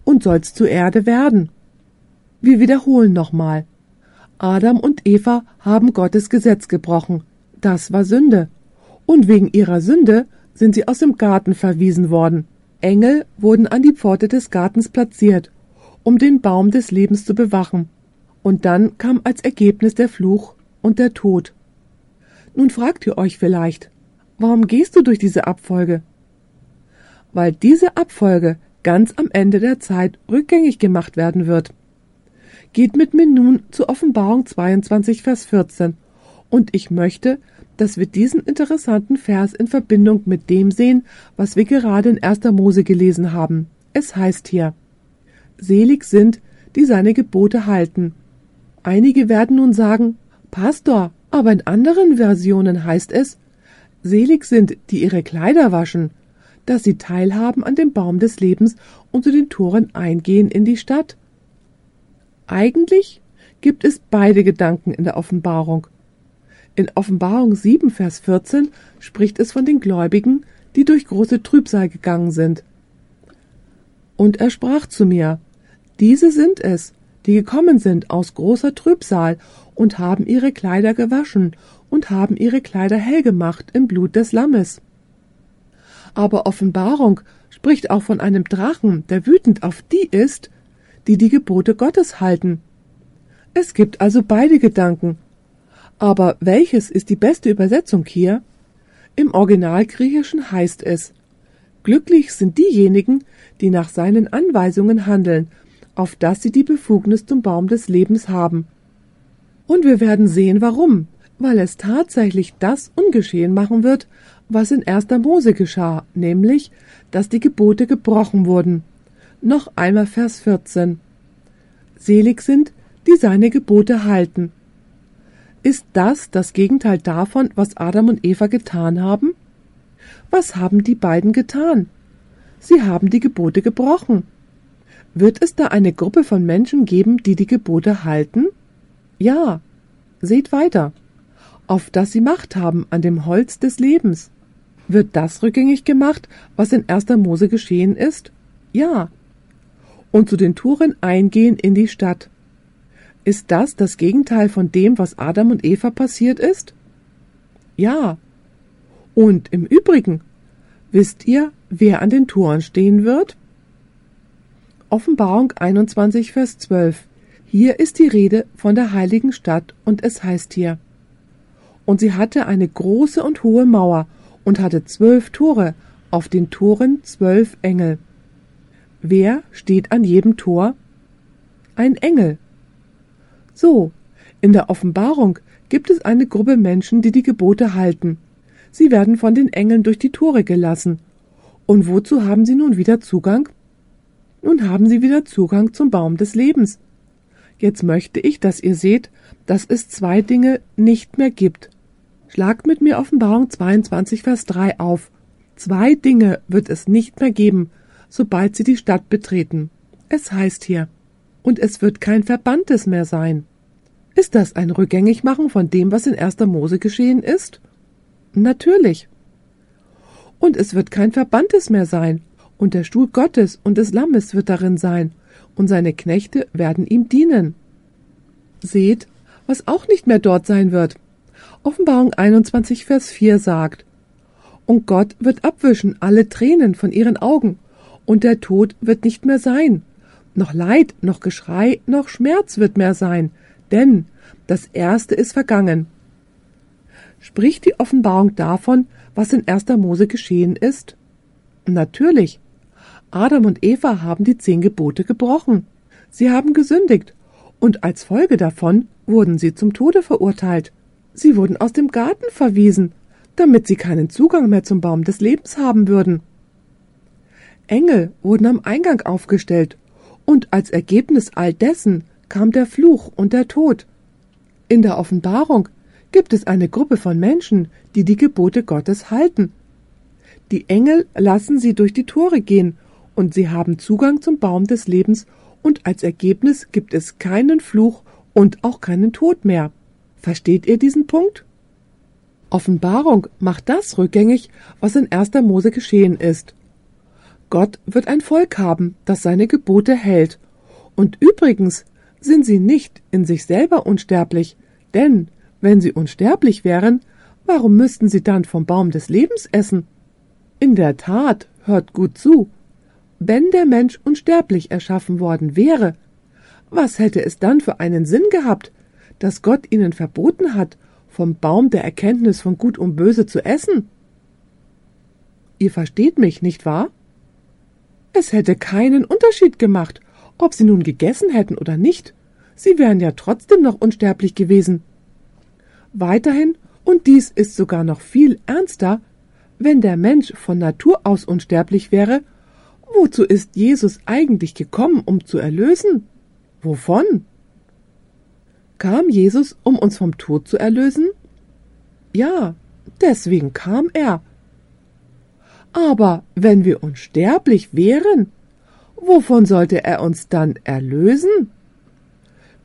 und sollst zu Erde werden. Wir wiederholen nochmal. Adam und Eva haben Gottes Gesetz gebrochen. Das war Sünde und wegen ihrer Sünde sind sie aus dem Garten verwiesen worden. Engel wurden an die Pforte des Gartens platziert, um den Baum des Lebens zu bewachen. Und dann kam als Ergebnis der Fluch und der Tod. Nun fragt ihr euch vielleicht, warum gehst du durch diese Abfolge? Weil diese Abfolge ganz am Ende der Zeit rückgängig gemacht werden wird. Geht mit mir nun zu Offenbarung 22, Vers 14, und ich möchte, dass wir diesen interessanten Vers in Verbindung mit dem sehen, was wir gerade in 1. Mose gelesen haben. Es heißt hier, Selig sind, die seine Gebote halten. Einige werden nun sagen, Pastor, aber in anderen Versionen heißt es, selig sind, die ihre Kleider waschen, dass sie teilhaben an dem Baum des Lebens und zu den Toren eingehen in die Stadt. Eigentlich gibt es beide Gedanken in der Offenbarung. In Offenbarung 7, Vers 14 spricht es von den Gläubigen, die durch große Trübsal gegangen sind. Und er sprach zu mir, diese sind es, die gekommen sind aus großer Trübsal und haben ihre Kleider gewaschen und haben ihre Kleider hell gemacht im Blut des Lammes. Aber Offenbarung spricht auch von einem Drachen, der wütend auf die ist, die die Gebote Gottes halten. Es gibt also beide Gedanken. Aber welches ist die beste Übersetzung hier? Im Originalgriechischen heißt es Glücklich sind diejenigen, die nach seinen Anweisungen handeln, auf dass sie die Befugnis zum Baum des Lebens haben. Und wir werden sehen, warum, weil es tatsächlich das ungeschehen machen wird, was in 1. Mose geschah, nämlich, dass die Gebote gebrochen wurden. Noch einmal Vers 14. Selig sind, die seine Gebote halten. Ist das das Gegenteil davon, was Adam und Eva getan haben? Was haben die beiden getan? Sie haben die Gebote gebrochen. Wird es da eine Gruppe von Menschen geben, die die Gebote halten? Ja. Seht weiter. Auf dass sie Macht haben an dem Holz des Lebens. Wird das rückgängig gemacht, was in 1. Mose geschehen ist? Ja. Und zu den Touren eingehen in die Stadt. Ist das das Gegenteil von dem, was Adam und Eva passiert ist? Ja. Und im Übrigen, wisst ihr, wer an den Toren stehen wird? Offenbarung 21, Vers 12. Hier ist die Rede von der heiligen Stadt und es heißt hier, und sie hatte eine große und hohe Mauer und hatte zwölf Tore, auf den Toren zwölf Engel. Wer steht an jedem Tor? Ein Engel. So, in der Offenbarung gibt es eine Gruppe Menschen, die die Gebote halten. Sie werden von den Engeln durch die Tore gelassen. Und wozu haben sie nun wieder Zugang? Nun haben sie wieder Zugang zum Baum des Lebens. Jetzt möchte ich, dass ihr seht, dass es zwei Dinge nicht mehr gibt. Schlagt mit mir Offenbarung 22, Vers 3 auf. Zwei Dinge wird es nicht mehr geben, sobald sie die Stadt betreten. Es heißt hier, und es wird kein Verbanntes mehr sein. Ist das ein Rückgängigmachen von dem, was in 1. Mose geschehen ist? Natürlich. Und es wird kein Verbanntes mehr sein, und der Stuhl Gottes und des Lammes wird darin sein, und seine Knechte werden ihm dienen. Seht, was auch nicht mehr dort sein wird. Offenbarung 21, Vers 4 sagt, Und Gott wird abwischen alle Tränen von ihren Augen, und der Tod wird nicht mehr sein, noch Leid, noch Geschrei, noch Schmerz wird mehr sein, denn das Erste ist vergangen. Spricht die Offenbarung davon, was in 1. Mose geschehen ist? Natürlich. Adam und Eva haben die zehn Gebote gebrochen. Sie haben gesündigt, und als Folge davon wurden sie zum Tode verurteilt. Sie wurden aus dem Garten verwiesen, damit sie keinen Zugang mehr zum Baum des Lebens haben würden. Engel wurden am Eingang aufgestellt, und als Ergebnis all dessen kam der Fluch und der Tod. In der Offenbarung gibt es eine Gruppe von Menschen, die die Gebote Gottes halten. Die Engel lassen sie durch die Tore gehen, und sie haben Zugang zum Baum des Lebens, und als Ergebnis gibt es keinen Fluch und auch keinen Tod mehr. Versteht ihr diesen Punkt? Offenbarung macht das rückgängig, was in 1. Mose geschehen ist. Gott wird ein Volk haben, das seine Gebote hält. Und übrigens sind sie nicht in sich selber unsterblich, denn wenn sie unsterblich wären, warum müssten sie dann vom Baum des Lebens essen? In der Tat, hört gut zu, wenn der Mensch unsterblich erschaffen worden wäre, was hätte es dann für einen Sinn gehabt, dass Gott ihnen verboten hat, vom Baum der Erkenntnis von Gut und Böse zu essen? Ihr versteht mich, nicht wahr? Es hätte keinen Unterschied gemacht, ob sie nun gegessen hätten oder nicht. Sie wären ja trotzdem noch unsterblich gewesen. Weiterhin, und dies ist sogar noch viel ernster, wenn der Mensch von Natur aus unsterblich wäre, wozu ist Jesus eigentlich gekommen, um zu erlösen? Wovon? Kam Jesus, um uns vom Tod zu erlösen? Ja, deswegen kam er. Aber wenn wir unsterblich wären, wovon sollte er uns dann erlösen?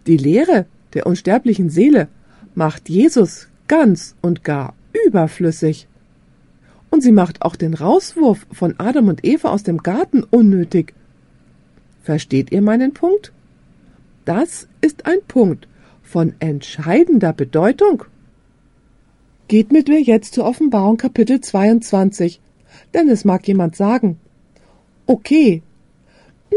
Die Lehre der unsterblichen Seele macht Jesus ganz und gar überflüssig. Und sie macht auch den Rauswurf von Adam und Eva aus dem Garten unnötig. Versteht ihr meinen Punkt? Das ist ein Punkt von entscheidender Bedeutung. Geht mit mir jetzt zur Offenbarung Kapitel 22, denn es mag jemand sagen, okay,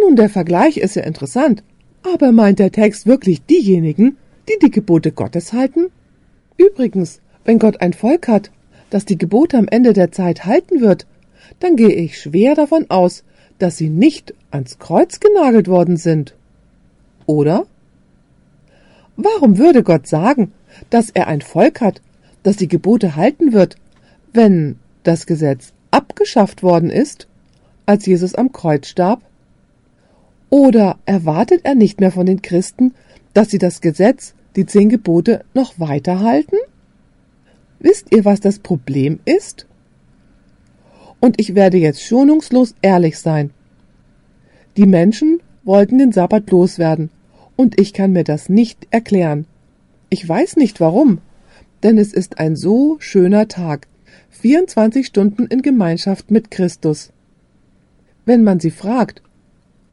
nun der Vergleich ist ja interessant, aber meint der Text wirklich diejenigen, die die Gebote Gottes halten? Übrigens, wenn Gott ein Volk hat, das die Gebote am Ende der Zeit halten wird, dann gehe ich schwer davon aus, dass sie nicht ans Kreuz genagelt worden sind. Oder? Warum würde Gott sagen, dass er ein Volk hat, das die Gebote halten wird, wenn das Gesetz abgeschafft worden ist, als Jesus am Kreuz starb? Oder erwartet er nicht mehr von den Christen, dass sie das Gesetz, die zehn Gebote, noch weiterhalten? Wisst ihr, was das Problem ist? Und ich werde jetzt schonungslos ehrlich sein. Die Menschen wollten den Sabbat loswerden, und ich kann mir das nicht erklären. Ich weiß nicht warum, denn es ist ein so schöner Tag, 24 Stunden in Gemeinschaft mit Christus. Wenn man sie fragt,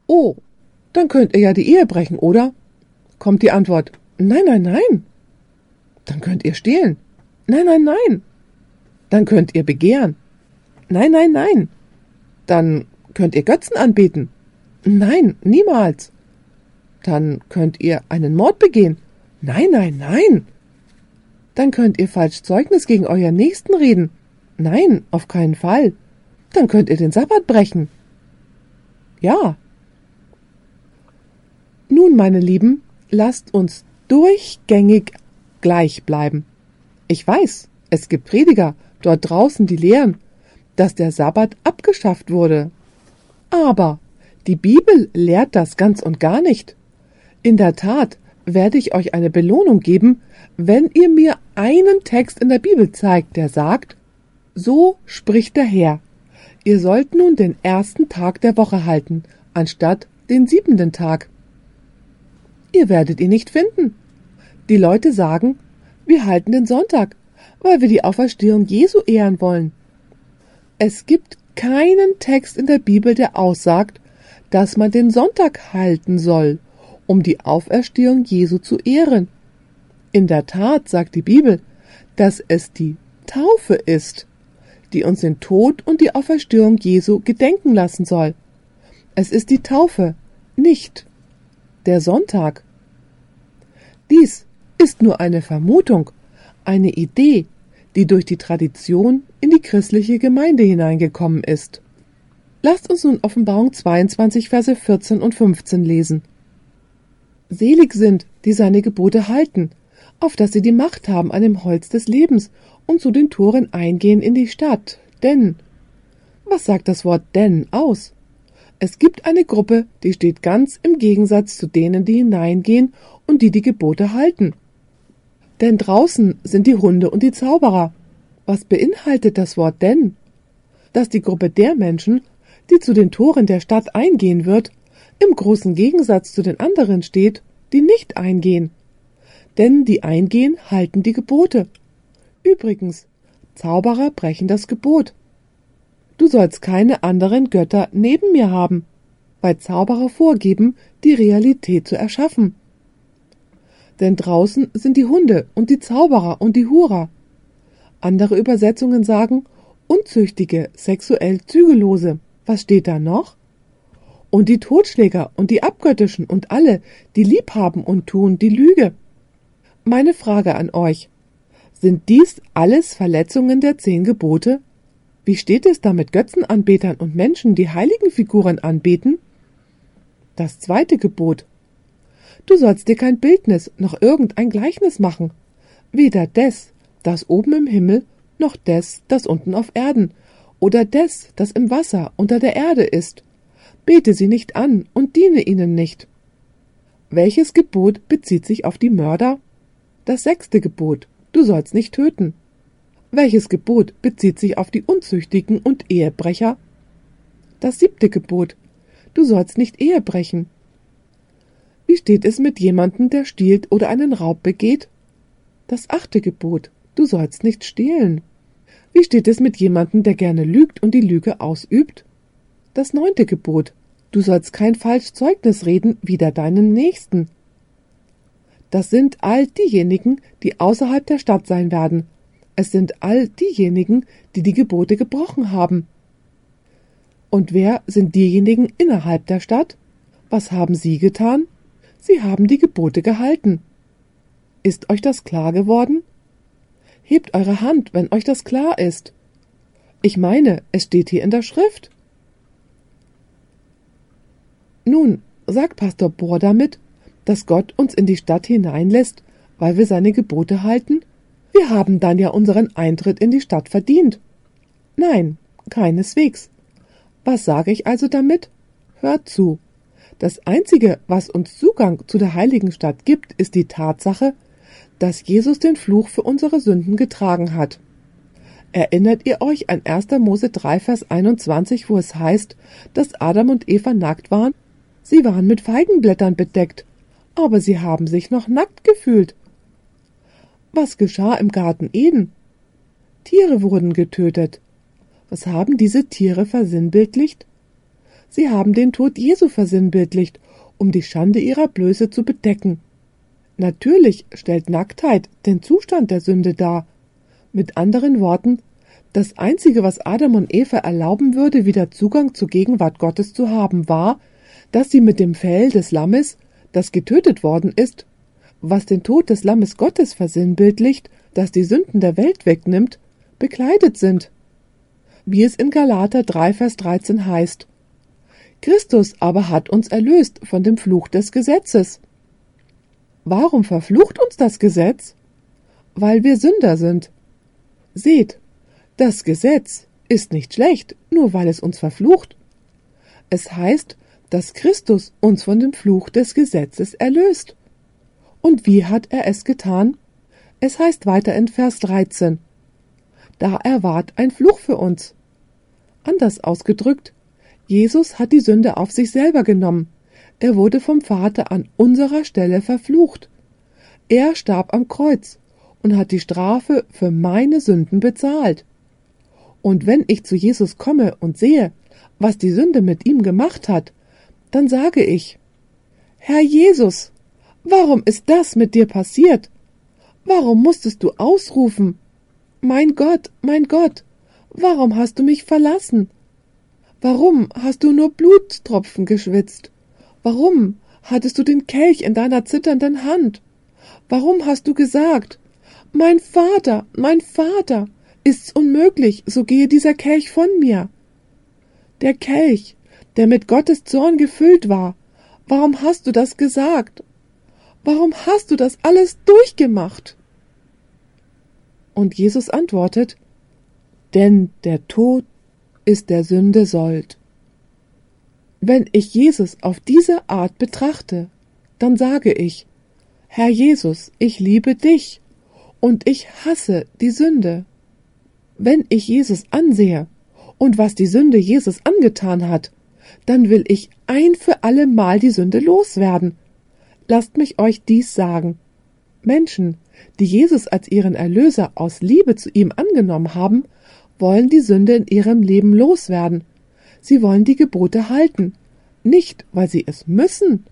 oh, dann könnt ihr ja die Ehe brechen, oder? Kommt die Antwort, nein, nein, nein. Dann könnt ihr stehlen. Nein, nein, nein. Dann könnt ihr begehren. Nein, nein, nein. Dann könnt ihr Götzen anbeten. Nein, niemals. Dann könnt ihr einen Mord begehen. Nein, nein, nein. Dann könnt ihr falsch Zeugnis gegen euer Nächsten reden. Nein, auf keinen Fall. Dann könnt ihr den Sabbat brechen. Ja, nun, meine Lieben, lasst uns durchgängig gleich bleiben. Ich weiß, es gibt Prediger dort draußen, die lehren, dass der Sabbat abgeschafft wurde. Aber die Bibel lehrt das ganz und gar nicht. In der Tat werde ich euch eine Belohnung geben, wenn ihr mir einen Text in der Bibel zeigt, der sagt, so spricht der Herr. Ihr sollt nun den ersten Tag der Woche halten, anstatt den siebenten Tag. Ihr werdet ihn nicht finden. Die Leute sagen, wir halten den Sonntag, weil wir die Auferstehung Jesu ehren wollen. Es gibt keinen Text in der Bibel, der aussagt, dass man den Sonntag halten soll, um die Auferstehung Jesu zu ehren. In der Tat sagt die Bibel, dass es die Taufe ist, die uns den Tod und die Auferstehung Jesu gedenken lassen soll. Es ist die Taufe, nicht der Sonntag. Dies ist nur eine Vermutung, eine Idee, die durch die Tradition in die christliche Gemeinde hineingekommen ist. Lasst uns nun Offenbarung 22, Verse 14 und 15 lesen. Selig sind, die seine Gebote halten, auf dass sie die Macht haben an dem Holz des Lebens und zu den Toren eingehen in die Stadt. Denn, was sagt das Wort denn aus? Es gibt eine Gruppe, die steht ganz im Gegensatz zu denen, die hineingehen und die die Gebote halten. Denn draußen sind die Hunde und die Zauberer. Was beinhaltet das Wort denn? Dass die Gruppe der Menschen, die zu den Toren der Stadt eingehen wird, im großen Gegensatz zu den anderen steht, die nicht eingehen. Denn die eingehen, halten die Gebote. Übrigens, Zauberer brechen das Gebot. Du sollst keine anderen Götter neben mir haben, weil Zauberer vorgeben, die Realität zu erschaffen. Denn draußen sind die Hunde und die Zauberer und die Hurer. Andere Übersetzungen sagen unzüchtige, sexuell Zügellose. Was steht da noch? Und die Totschläger und die Abgöttischen und alle, die lieb haben und tun die Lüge. Meine Frage an euch. Sind dies alles Verletzungen der zehn Gebote? Wie steht es da mit Götzenanbetern und Menschen, die heiligen Figuren anbeten? Das zweite Gebot. Du sollst dir kein Bildnis noch irgendein Gleichnis machen, weder des, das oben im Himmel, noch des, das unten auf Erden, oder des, das im Wasser unter der Erde ist. Bete sie nicht an und diene ihnen nicht. Welches Gebot bezieht sich auf die Mörder? Das sechste Gebot, du sollst nicht töten. Welches Gebot bezieht sich auf die Unzüchtigen und Ehebrecher? Das siebte Gebot, du sollst nicht Ehe brechen. Wie steht es mit jemandem, der stiehlt oder einen Raub begeht? Das achte Gebot, du sollst nicht stehlen. Wie steht es mit jemandem, der gerne lügt und die Lüge ausübt? Das neunte Gebot, du sollst kein falsch Zeugnis reden wider deinen Nächsten. Das sind all diejenigen, die außerhalb der Stadt sein werden. Es sind all diejenigen, die die Gebote gebrochen haben. Und wer sind diejenigen innerhalb der Stadt? Was haben sie getan? Sie haben die Gebote gehalten. Ist euch das klar geworden? Hebt eure Hand, wenn euch das klar ist. Ich meine, es steht hier in der Schrift. Nun, sagt Pastor Bohr damit, dass Gott uns in die Stadt hineinlässt, weil wir seine Gebote halten? Wir haben dann ja unseren Eintritt in die Stadt verdient. Nein, keineswegs. Was sage ich also damit? Hört zu. Das Einzige, was uns Zugang zu der heiligen Stadt gibt, ist die Tatsache, dass Jesus den Fluch für unsere Sünden getragen hat. Erinnert ihr euch an 1. Mose 3, Vers 21, wo es heißt, dass Adam und Eva nackt waren? Sie waren mit Feigenblättern bedeckt, aber sie haben sich noch nackt gefühlt. Was geschah im Garten Eden? Tiere wurden getötet. Was haben diese Tiere versinnbildlicht? Sie haben den Tod Jesu versinnbildlicht, um die Schande ihrer Blöße zu bedecken. Natürlich stellt Nacktheit den Zustand der Sünde dar. Mit anderen Worten, das Einzige, was Adam und Eva erlauben würde, wieder Zugang zur Gegenwart Gottes zu haben, war, dass sie mit dem Fell des Lammes, das getötet worden ist, was den Tod des Lammes Gottes versinnbildlicht, das die Sünden der Welt wegnimmt, bekleidet sind. Wie es in Galater 3, Vers 13 heißt, Christus aber hat uns erlöst von dem Fluch des Gesetzes. Warum verflucht uns das Gesetz? Weil wir Sünder sind. Seht, das Gesetz ist nicht schlecht, nur weil es uns verflucht. Es heißt, dass Christus uns von dem Fluch des Gesetzes erlöst. Und wie hat er es getan? Es heißt weiter in Vers 13. Da erwart ein Fluch für uns. Anders ausgedrückt, Jesus hat die Sünde auf sich selber genommen. Er wurde vom Vater an unserer Stelle verflucht. Er starb am Kreuz und hat die Strafe für meine Sünden bezahlt. Und wenn ich zu Jesus komme und sehe, was die Sünde mit ihm gemacht hat, dann sage ich, Herr Jesus, warum ist das mit dir passiert? Warum musstest du ausrufen, Mein Gott, mein Gott, warum hast du mich verlassen? Warum hast du nur Blutstropfen geschwitzt? Warum hattest du den Kelch in deiner zitternden Hand? Warum hast du gesagt, mein Vater, mein Vater, ist's unmöglich, so gehe dieser Kelch von mir? Der Kelch, der mit Gottes Zorn gefüllt war, warum hast du das gesagt? Warum hast du das alles durchgemacht? Und Jesus antwortet, denn der Tod ist der Sünde Sold. Wenn ich Jesus auf diese Art betrachte, dann sage ich, Herr Jesus, ich liebe dich und ich hasse die Sünde. Wenn ich Jesus ansehe und was die Sünde Jesus angetan hat, dann will ich ein für alle Mal die Sünde loswerden. Lasst mich euch dies sagen. Menschen, die Jesus als ihren Erlöser aus Liebe zu ihm angenommen haben, wollen die Sünde in ihrem Leben loswerden. Sie wollen die Gebote halten, nicht weil sie es müssen,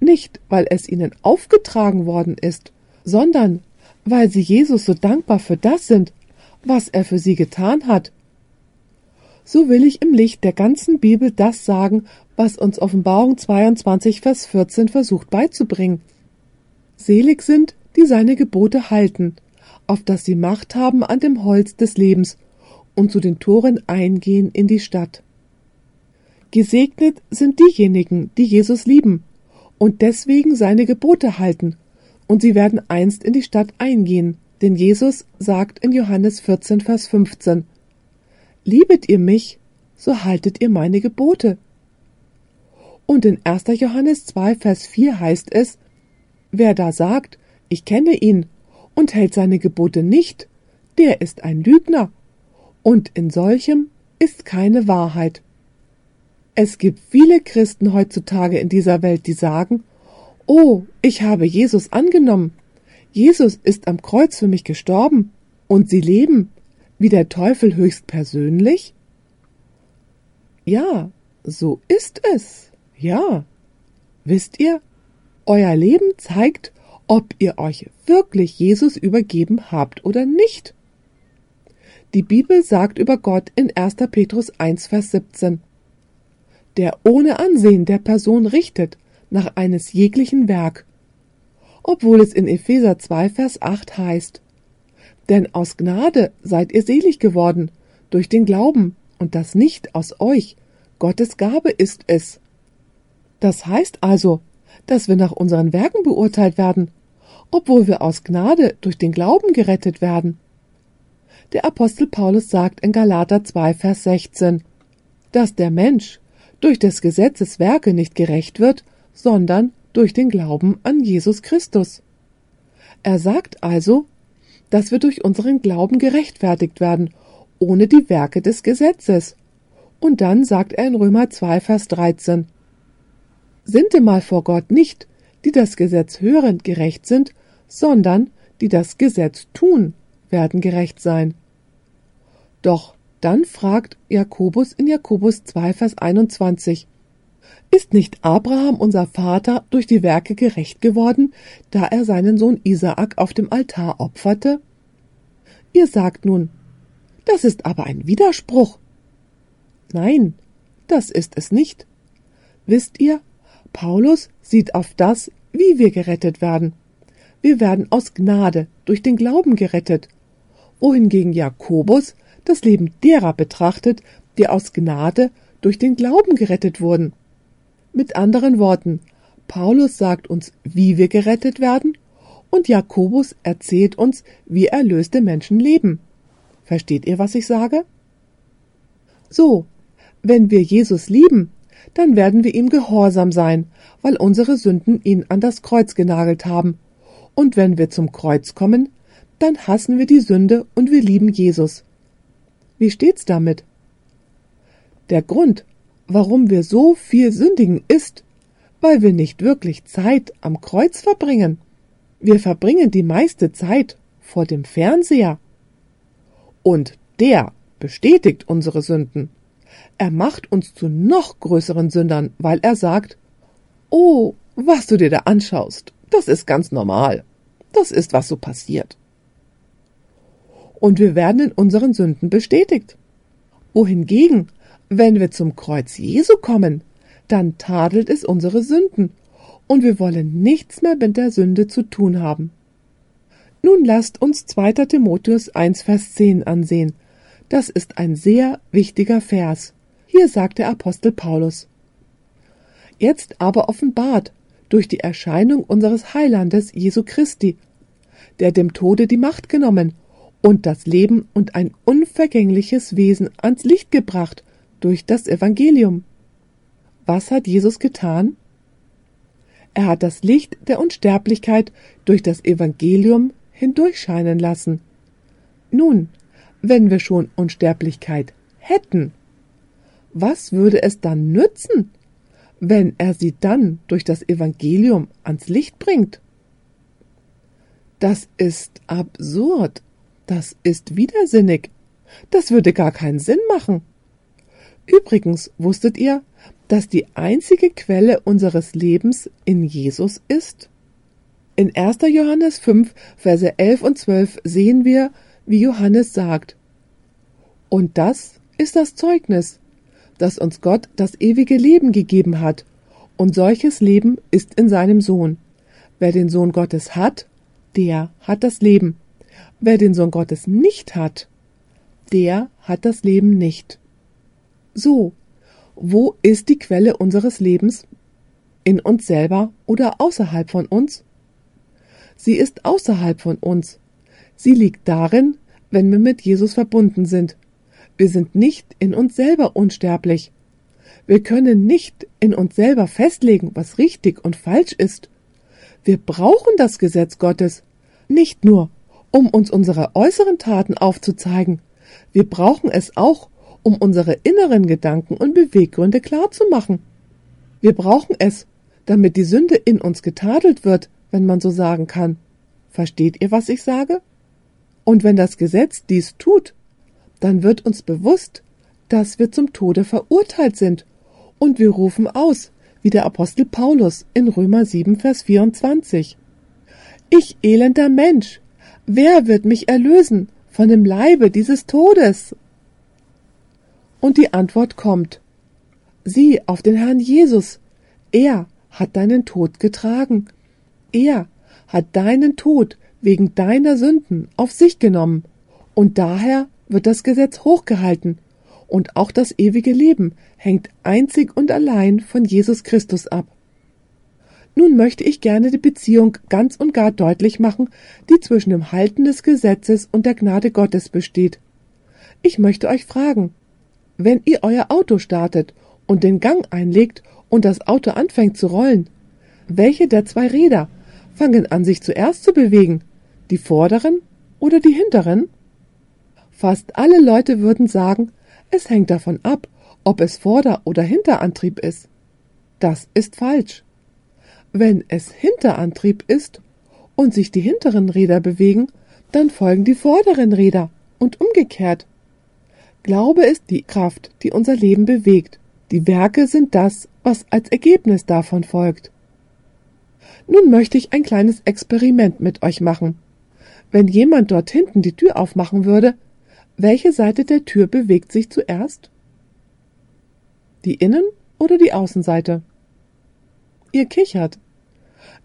nicht weil es ihnen aufgetragen worden ist, sondern weil sie Jesus so dankbar für das sind, was er für sie getan hat. So will ich im Licht der ganzen Bibel das sagen, was uns Offenbarung 22, Vers 14 versucht beizubringen. Selig sind, die seine Gebote halten, auf dass sie Macht haben an dem Holz des Lebens und zu den Toren eingehen in die Stadt. Gesegnet sind diejenigen, die Jesus lieben und deswegen seine Gebote halten, und sie werden einst in die Stadt eingehen, denn Jesus sagt in Johannes 14, Vers 15, Liebet ihr mich, so haltet ihr meine Gebote. Und in 1. Johannes 2, Vers 4 heißt es, Wer da sagt, ich kenne ihn, und hält seine Gebote nicht, der ist ein Lügner, und in solchem ist keine Wahrheit. Es gibt viele Christen heutzutage in dieser Welt, die sagen, Oh, ich habe Jesus angenommen. Jesus ist am Kreuz für mich gestorben. Und sie leben wie der Teufel höchst persönlich? Ja, so ist es. Ja. Wisst ihr, euer Leben zeigt, ob ihr euch wirklich Jesus übergeben habt oder nicht. Die Bibel sagt über Gott in 1. Petrus 1, Vers 17, der ohne Ansehen der Person richtet nach eines jeglichen Werk, obwohl es in Epheser 2, Vers 8 heißt, denn aus Gnade seid ihr selig geworden, durch den Glauben, und das nicht aus euch, Gottes Gabe ist es. Das heißt also, dass wir nach unseren Werken beurteilt werden, obwohl wir aus Gnade durch den Glauben gerettet werden. Der Apostel Paulus sagt in Galater 2, Vers 16, dass der Mensch durch des Gesetzes Werke nicht gerecht wird, sondern durch den Glauben an Jesus Christus. Er sagt also, dass wir durch unseren Glauben gerechtfertigt werden, ohne die Werke des Gesetzes. Und dann sagt er in Römer 2, Vers 13, Sintemal vor Gott nicht, die das Gesetz hören, gerecht sind, sondern die das Gesetz tun, werden gerecht sein. Doch dann fragt Jakobus in Jakobus 2, Vers 21, ist nicht Abraham, unser Vater, durch die Werke gerecht geworden, da er seinen Sohn Isaak auf dem Altar opferte? Ihr sagt nun, das ist aber ein Widerspruch. Nein, das ist es nicht. Wisst ihr, Paulus sieht auf das, wie wir gerettet werden. Wir werden aus Gnade durch den Glauben gerettet, wohingegen Jakobus das Leben derer betrachtet, die aus Gnade durch den Glauben gerettet wurden. Mit anderen Worten, Paulus sagt uns, wie wir gerettet werden, und Jakobus erzählt uns, wie erlöste Menschen leben. Versteht ihr, was ich sage? So, wenn wir Jesus lieben, dann werden wir ihm gehorsam sein, weil unsere Sünden ihn an das Kreuz genagelt haben. Und wenn wir zum Kreuz kommen, dann hassen wir die Sünde und wir lieben Jesus. Wie steht's damit? Der Grund, warum wir so viel sündigen, ist, weil wir nicht wirklich Zeit am Kreuz verbringen. Wir verbringen die meiste Zeit vor dem Fernseher. Und der bestätigt unsere Sünden. Er macht uns zu noch größeren Sündern, weil er sagt, Oh, was du dir da anschaust, das ist ganz normal. Das ist, was so passiert. Und wir werden in unseren Sünden bestätigt. Wohingegen wenn wir zum Kreuz Jesu kommen, dann tadelt es unsere Sünden, und wir wollen nichts mehr mit der Sünde zu tun haben. Nun lasst uns 2. Timotheus 1, Vers 10 ansehen. Das ist ein sehr wichtiger Vers. Hier sagt der Apostel Paulus. Jetzt aber offenbart durch die Erscheinung unseres Heilandes Jesu Christi, der dem Tode die Macht genommen und das Leben und ein unvergängliches Wesen ans Licht gebracht durch das Evangelium. Was hat Jesus getan? Er hat das Licht der Unsterblichkeit durch das Evangelium hindurchscheinen lassen. Nun, wenn wir schon Unsterblichkeit hätten, was würde es dann nützen, wenn er sie dann durch das Evangelium ans Licht bringt? Das ist absurd, das ist widersinnig, das würde gar keinen Sinn machen. Übrigens wusstet ihr, dass die einzige Quelle unseres Lebens in Jesus ist? In 1. Johannes 5, Verse 11 und 12 sehen wir, wie Johannes sagt, Und das ist das Zeugnis, dass uns Gott das ewige Leben gegeben hat, und solches Leben ist in seinem Sohn. Wer den Sohn Gottes hat, der hat das Leben. Wer den Sohn Gottes nicht hat, der hat das Leben nicht. So, wo ist die Quelle unseres Lebens? In uns selber oder außerhalb von uns? Sie ist außerhalb von uns. Sie liegt darin, wenn wir mit Jesus verbunden sind. Wir sind nicht in uns selber unsterblich. Wir können nicht in uns selber festlegen, was richtig und falsch ist. Wir brauchen das Gesetz Gottes. Nicht nur, um uns unsere äußeren Taten aufzuzeigen. Wir brauchen es auch, um unsere inneren Gedanken und Beweggründe klarzumachen. Wir brauchen es, damit die Sünde in uns getadelt wird, wenn man so sagen kann. Versteht ihr, was ich sage? Und wenn das Gesetz dies tut, dann wird uns bewusst, dass wir zum Tode verurteilt sind, und wir rufen aus, wie der Apostel Paulus in Römer 7, Vers 24. Ich elender Mensch, wer wird mich erlösen von dem Leibe dieses Todes? Und die Antwort kommt. Sieh auf den Herrn Jesus. Er hat deinen Tod getragen. Er hat deinen Tod wegen deiner Sünden auf sich genommen. Und daher wird das Gesetz hochgehalten und auch das ewige Leben hängt einzig und allein von Jesus Christus ab. Nun möchte ich gerne die Beziehung ganz und gar deutlich machen, die zwischen dem Halten des Gesetzes und der Gnade Gottes besteht. Ich möchte euch fragen, wenn ihr euer Auto startet und den Gang einlegt und das Auto anfängt zu rollen, welche der zwei Räder fangen an sich zuerst zu bewegen, die vorderen oder die hinteren? Fast alle Leute würden sagen, es hängt davon ab, ob es Vorder- oder Hinterantrieb ist. Das ist falsch. Wenn es Hinterantrieb ist und sich die hinteren Räder bewegen, dann folgen die vorderen Räder und umgekehrt. Glaube ist die Kraft, die unser Leben bewegt. Die Werke sind das, was als Ergebnis davon folgt. Nun möchte ich ein kleines Experiment mit euch machen. Wenn jemand dort hinten die Tür aufmachen würde, welche Seite der Tür bewegt sich zuerst? Die Innen- oder die Außenseite? Ihr kichert.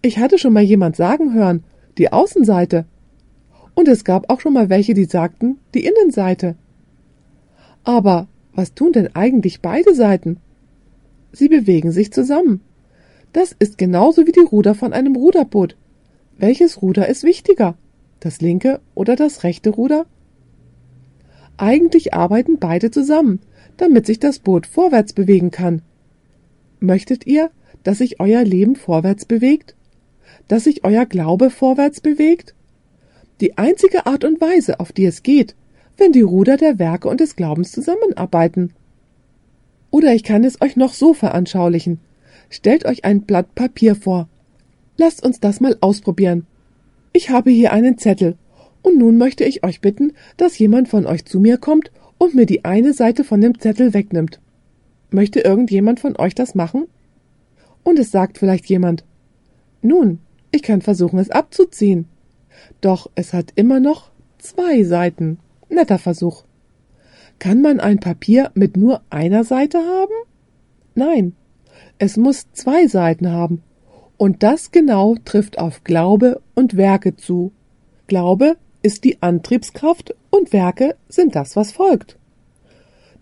Ich hatte schon mal jemand sagen hören, die Außenseite. Und es gab auch schon mal welche, die sagten, die Innenseite. Aber was tun denn eigentlich beide Seiten? Sie bewegen sich zusammen. Das ist genauso wie die Ruder von einem Ruderboot. Welches Ruder ist wichtiger? Das linke oder das rechte Ruder? Eigentlich arbeiten beide zusammen, damit sich das Boot vorwärts bewegen kann. Möchtet ihr, dass sich euer Leben vorwärts bewegt? Dass sich euer Glaube vorwärts bewegt? Die einzige Art und Weise, auf die es geht, wenn die Ruder der Werke und des Glaubens zusammenarbeiten. Oder ich kann es euch noch so veranschaulichen. Stellt euch ein Blatt Papier vor. Lasst uns das mal ausprobieren. Ich habe hier einen Zettel und nun möchte ich euch bitten, dass jemand von euch zu mir kommt und mir die eine Seite von dem Zettel wegnimmt. Möchte irgendjemand von euch das machen? Und es sagt vielleicht jemand, nun, ich kann versuchen, es abzuziehen. Doch es hat immer noch zwei Seiten. Netter Versuch. Kann man ein Papier mit nur einer Seite haben? Nein, es muss zwei Seiten haben. Und das genau trifft auf Glaube und Werke zu. Glaube ist die Antriebskraft und Werke sind das, was folgt.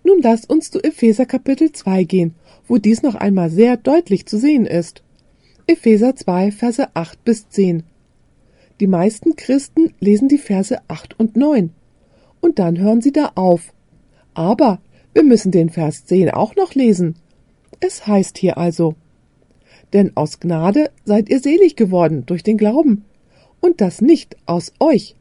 Nun lasst uns zu Epheser Kapitel 2 gehen, wo dies noch einmal sehr deutlich zu sehen ist. Epheser 2, Verse 8 bis 10. Die meisten Christen lesen die Verse 8 und 9. Und dann hören sie da auf. Aber wir müssen den Vers 10 auch noch lesen. Es heißt hier also, denn aus Gnade seid ihr selig geworden durch den Glauben, und das nicht aus euch,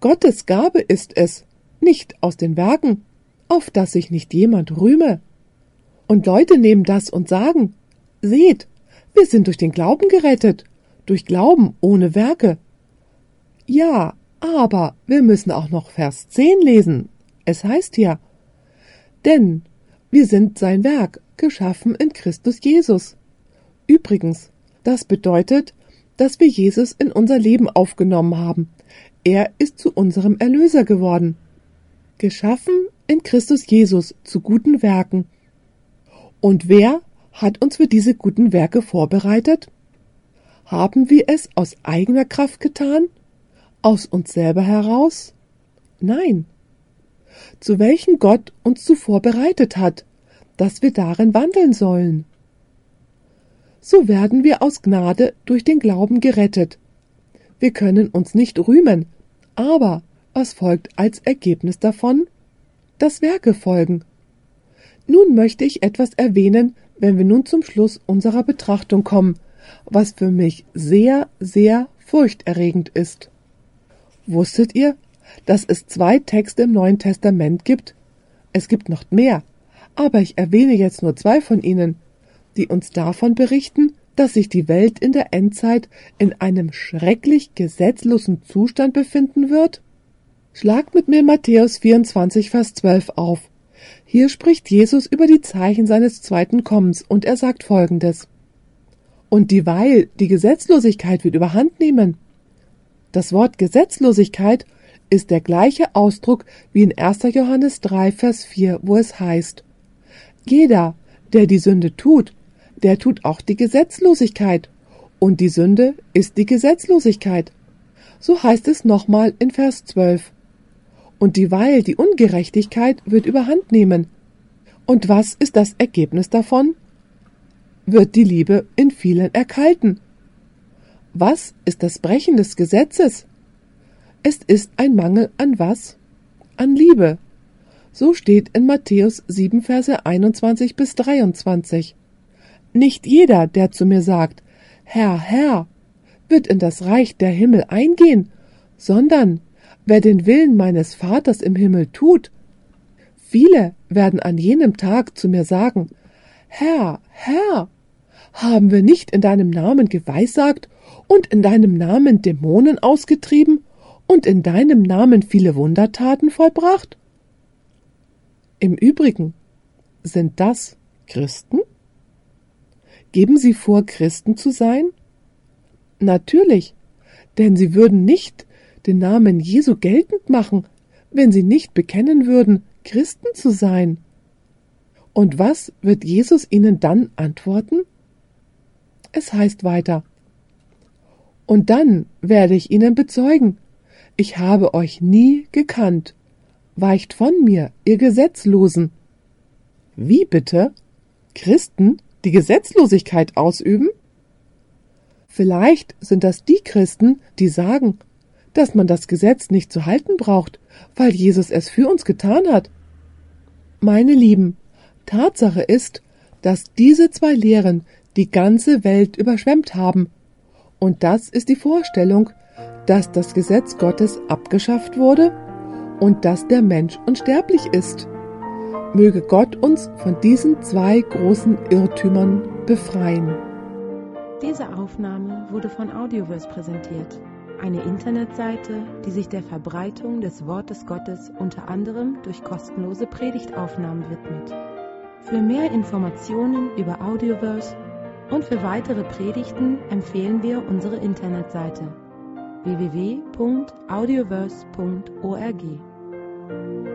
Gottes Gabe ist es, nicht aus den Werken, auf dass sich nicht jemand rühme. Und Leute nehmen das und sagen, seht, wir sind durch den Glauben gerettet, durch Glauben ohne Werke. Ja, aber wir müssen auch noch Vers 10 lesen. Es heißt hier, denn wir sind sein Werk, geschaffen in Christus Jesus. Übrigens, das bedeutet, dass wir Jesus in unser Leben aufgenommen haben, er ist zu unserem Erlöser geworden. Geschaffen in Christus Jesus zu guten Werken. Und wer hat uns für diese guten Werke vorbereitet? Haben wir es aus eigener Kraft getan? Aus uns selber heraus? Nein. Zu welchen Gott uns zuvor bereitet hat, dass wir darin wandeln sollen. So werden wir aus Gnade durch den Glauben gerettet. Wir können uns nicht rühmen, aber was folgt als Ergebnis davon? Das Werke folgen. Nun möchte ich etwas erwähnen, wenn wir nun zum Schluss unserer Betrachtung kommen, was für mich sehr, sehr furchterregend ist. Wusstet ihr, dass es zwei Texte im Neuen Testament gibt? Es gibt noch mehr, aber ich erwähne jetzt nur zwei von ihnen, die uns davon berichten, dass sich die Welt in der Endzeit in einem schrecklich gesetzlosen Zustand befinden wird? Schlagt mit mir Matthäus 24, Vers 12 auf. Hier spricht Jesus über die Zeichen seines zweiten Kommens und er sagt folgendes. Und dieweil die Gesetzlosigkeit wird überhand nehmen. Das Wort Gesetzlosigkeit ist der gleiche Ausdruck wie in 1. Johannes 3, Vers 4, wo es heißt, jeder, der die Sünde tut, der tut auch die Gesetzlosigkeit. Und die Sünde ist die Gesetzlosigkeit. So heißt es nochmal in Vers 12. Und dieweil die Ungerechtigkeit wird überhand nehmen. Und was ist das Ergebnis davon? Wird die Liebe in vielen erkalten. Was ist das Brechen des Gesetzes? Es ist ein Mangel an was? An Liebe. So steht in Matthäus 7, Verse 21 bis 23. Nicht jeder, der zu mir sagt, Herr, Herr, wird in das Reich der Himmel eingehen, sondern wer den Willen meines Vaters im Himmel tut. Viele werden an jenem Tag zu mir sagen, Herr, Herr, haben wir nicht in deinem Namen geweissagt und in deinem Namen Dämonen ausgetrieben und in deinem Namen viele Wundertaten vollbracht? Im Übrigen sind das Christen? Geben Sie vor, Christen zu sein? Natürlich, denn sie würden nicht den Namen Jesu geltend machen, wenn sie nicht bekennen würden, Christen zu sein. Und was wird Jesus ihnen dann antworten? Es heißt weiter, und dann werde ich ihnen bezeugen, ich habe euch nie gekannt. Weicht von mir, ihr Gesetzlosen. Wie bitte? Christen die Gesetzlosigkeit ausüben? Vielleicht sind das die Christen, die sagen, dass man das Gesetz nicht zu halten braucht, weil Jesus es für uns getan hat. Meine Lieben, Tatsache ist, dass diese zwei Lehren die ganze Welt überschwemmt haben. Und das ist die Vorstellung, dass das Gesetz Gottes abgeschafft wurde und dass der Mensch unsterblich ist. Möge Gott uns von diesen zwei großen Irrtümern befreien. Diese Aufnahme wurde von Audioverse präsentiert, eine Internetseite, die sich der Verbreitung des Wortes Gottes unter anderem durch kostenlose Predigtaufnahmen widmet. Für mehr Informationen über Audioverse und für weitere Predigten empfehlen wir unsere Internetseite www.audioverse.org.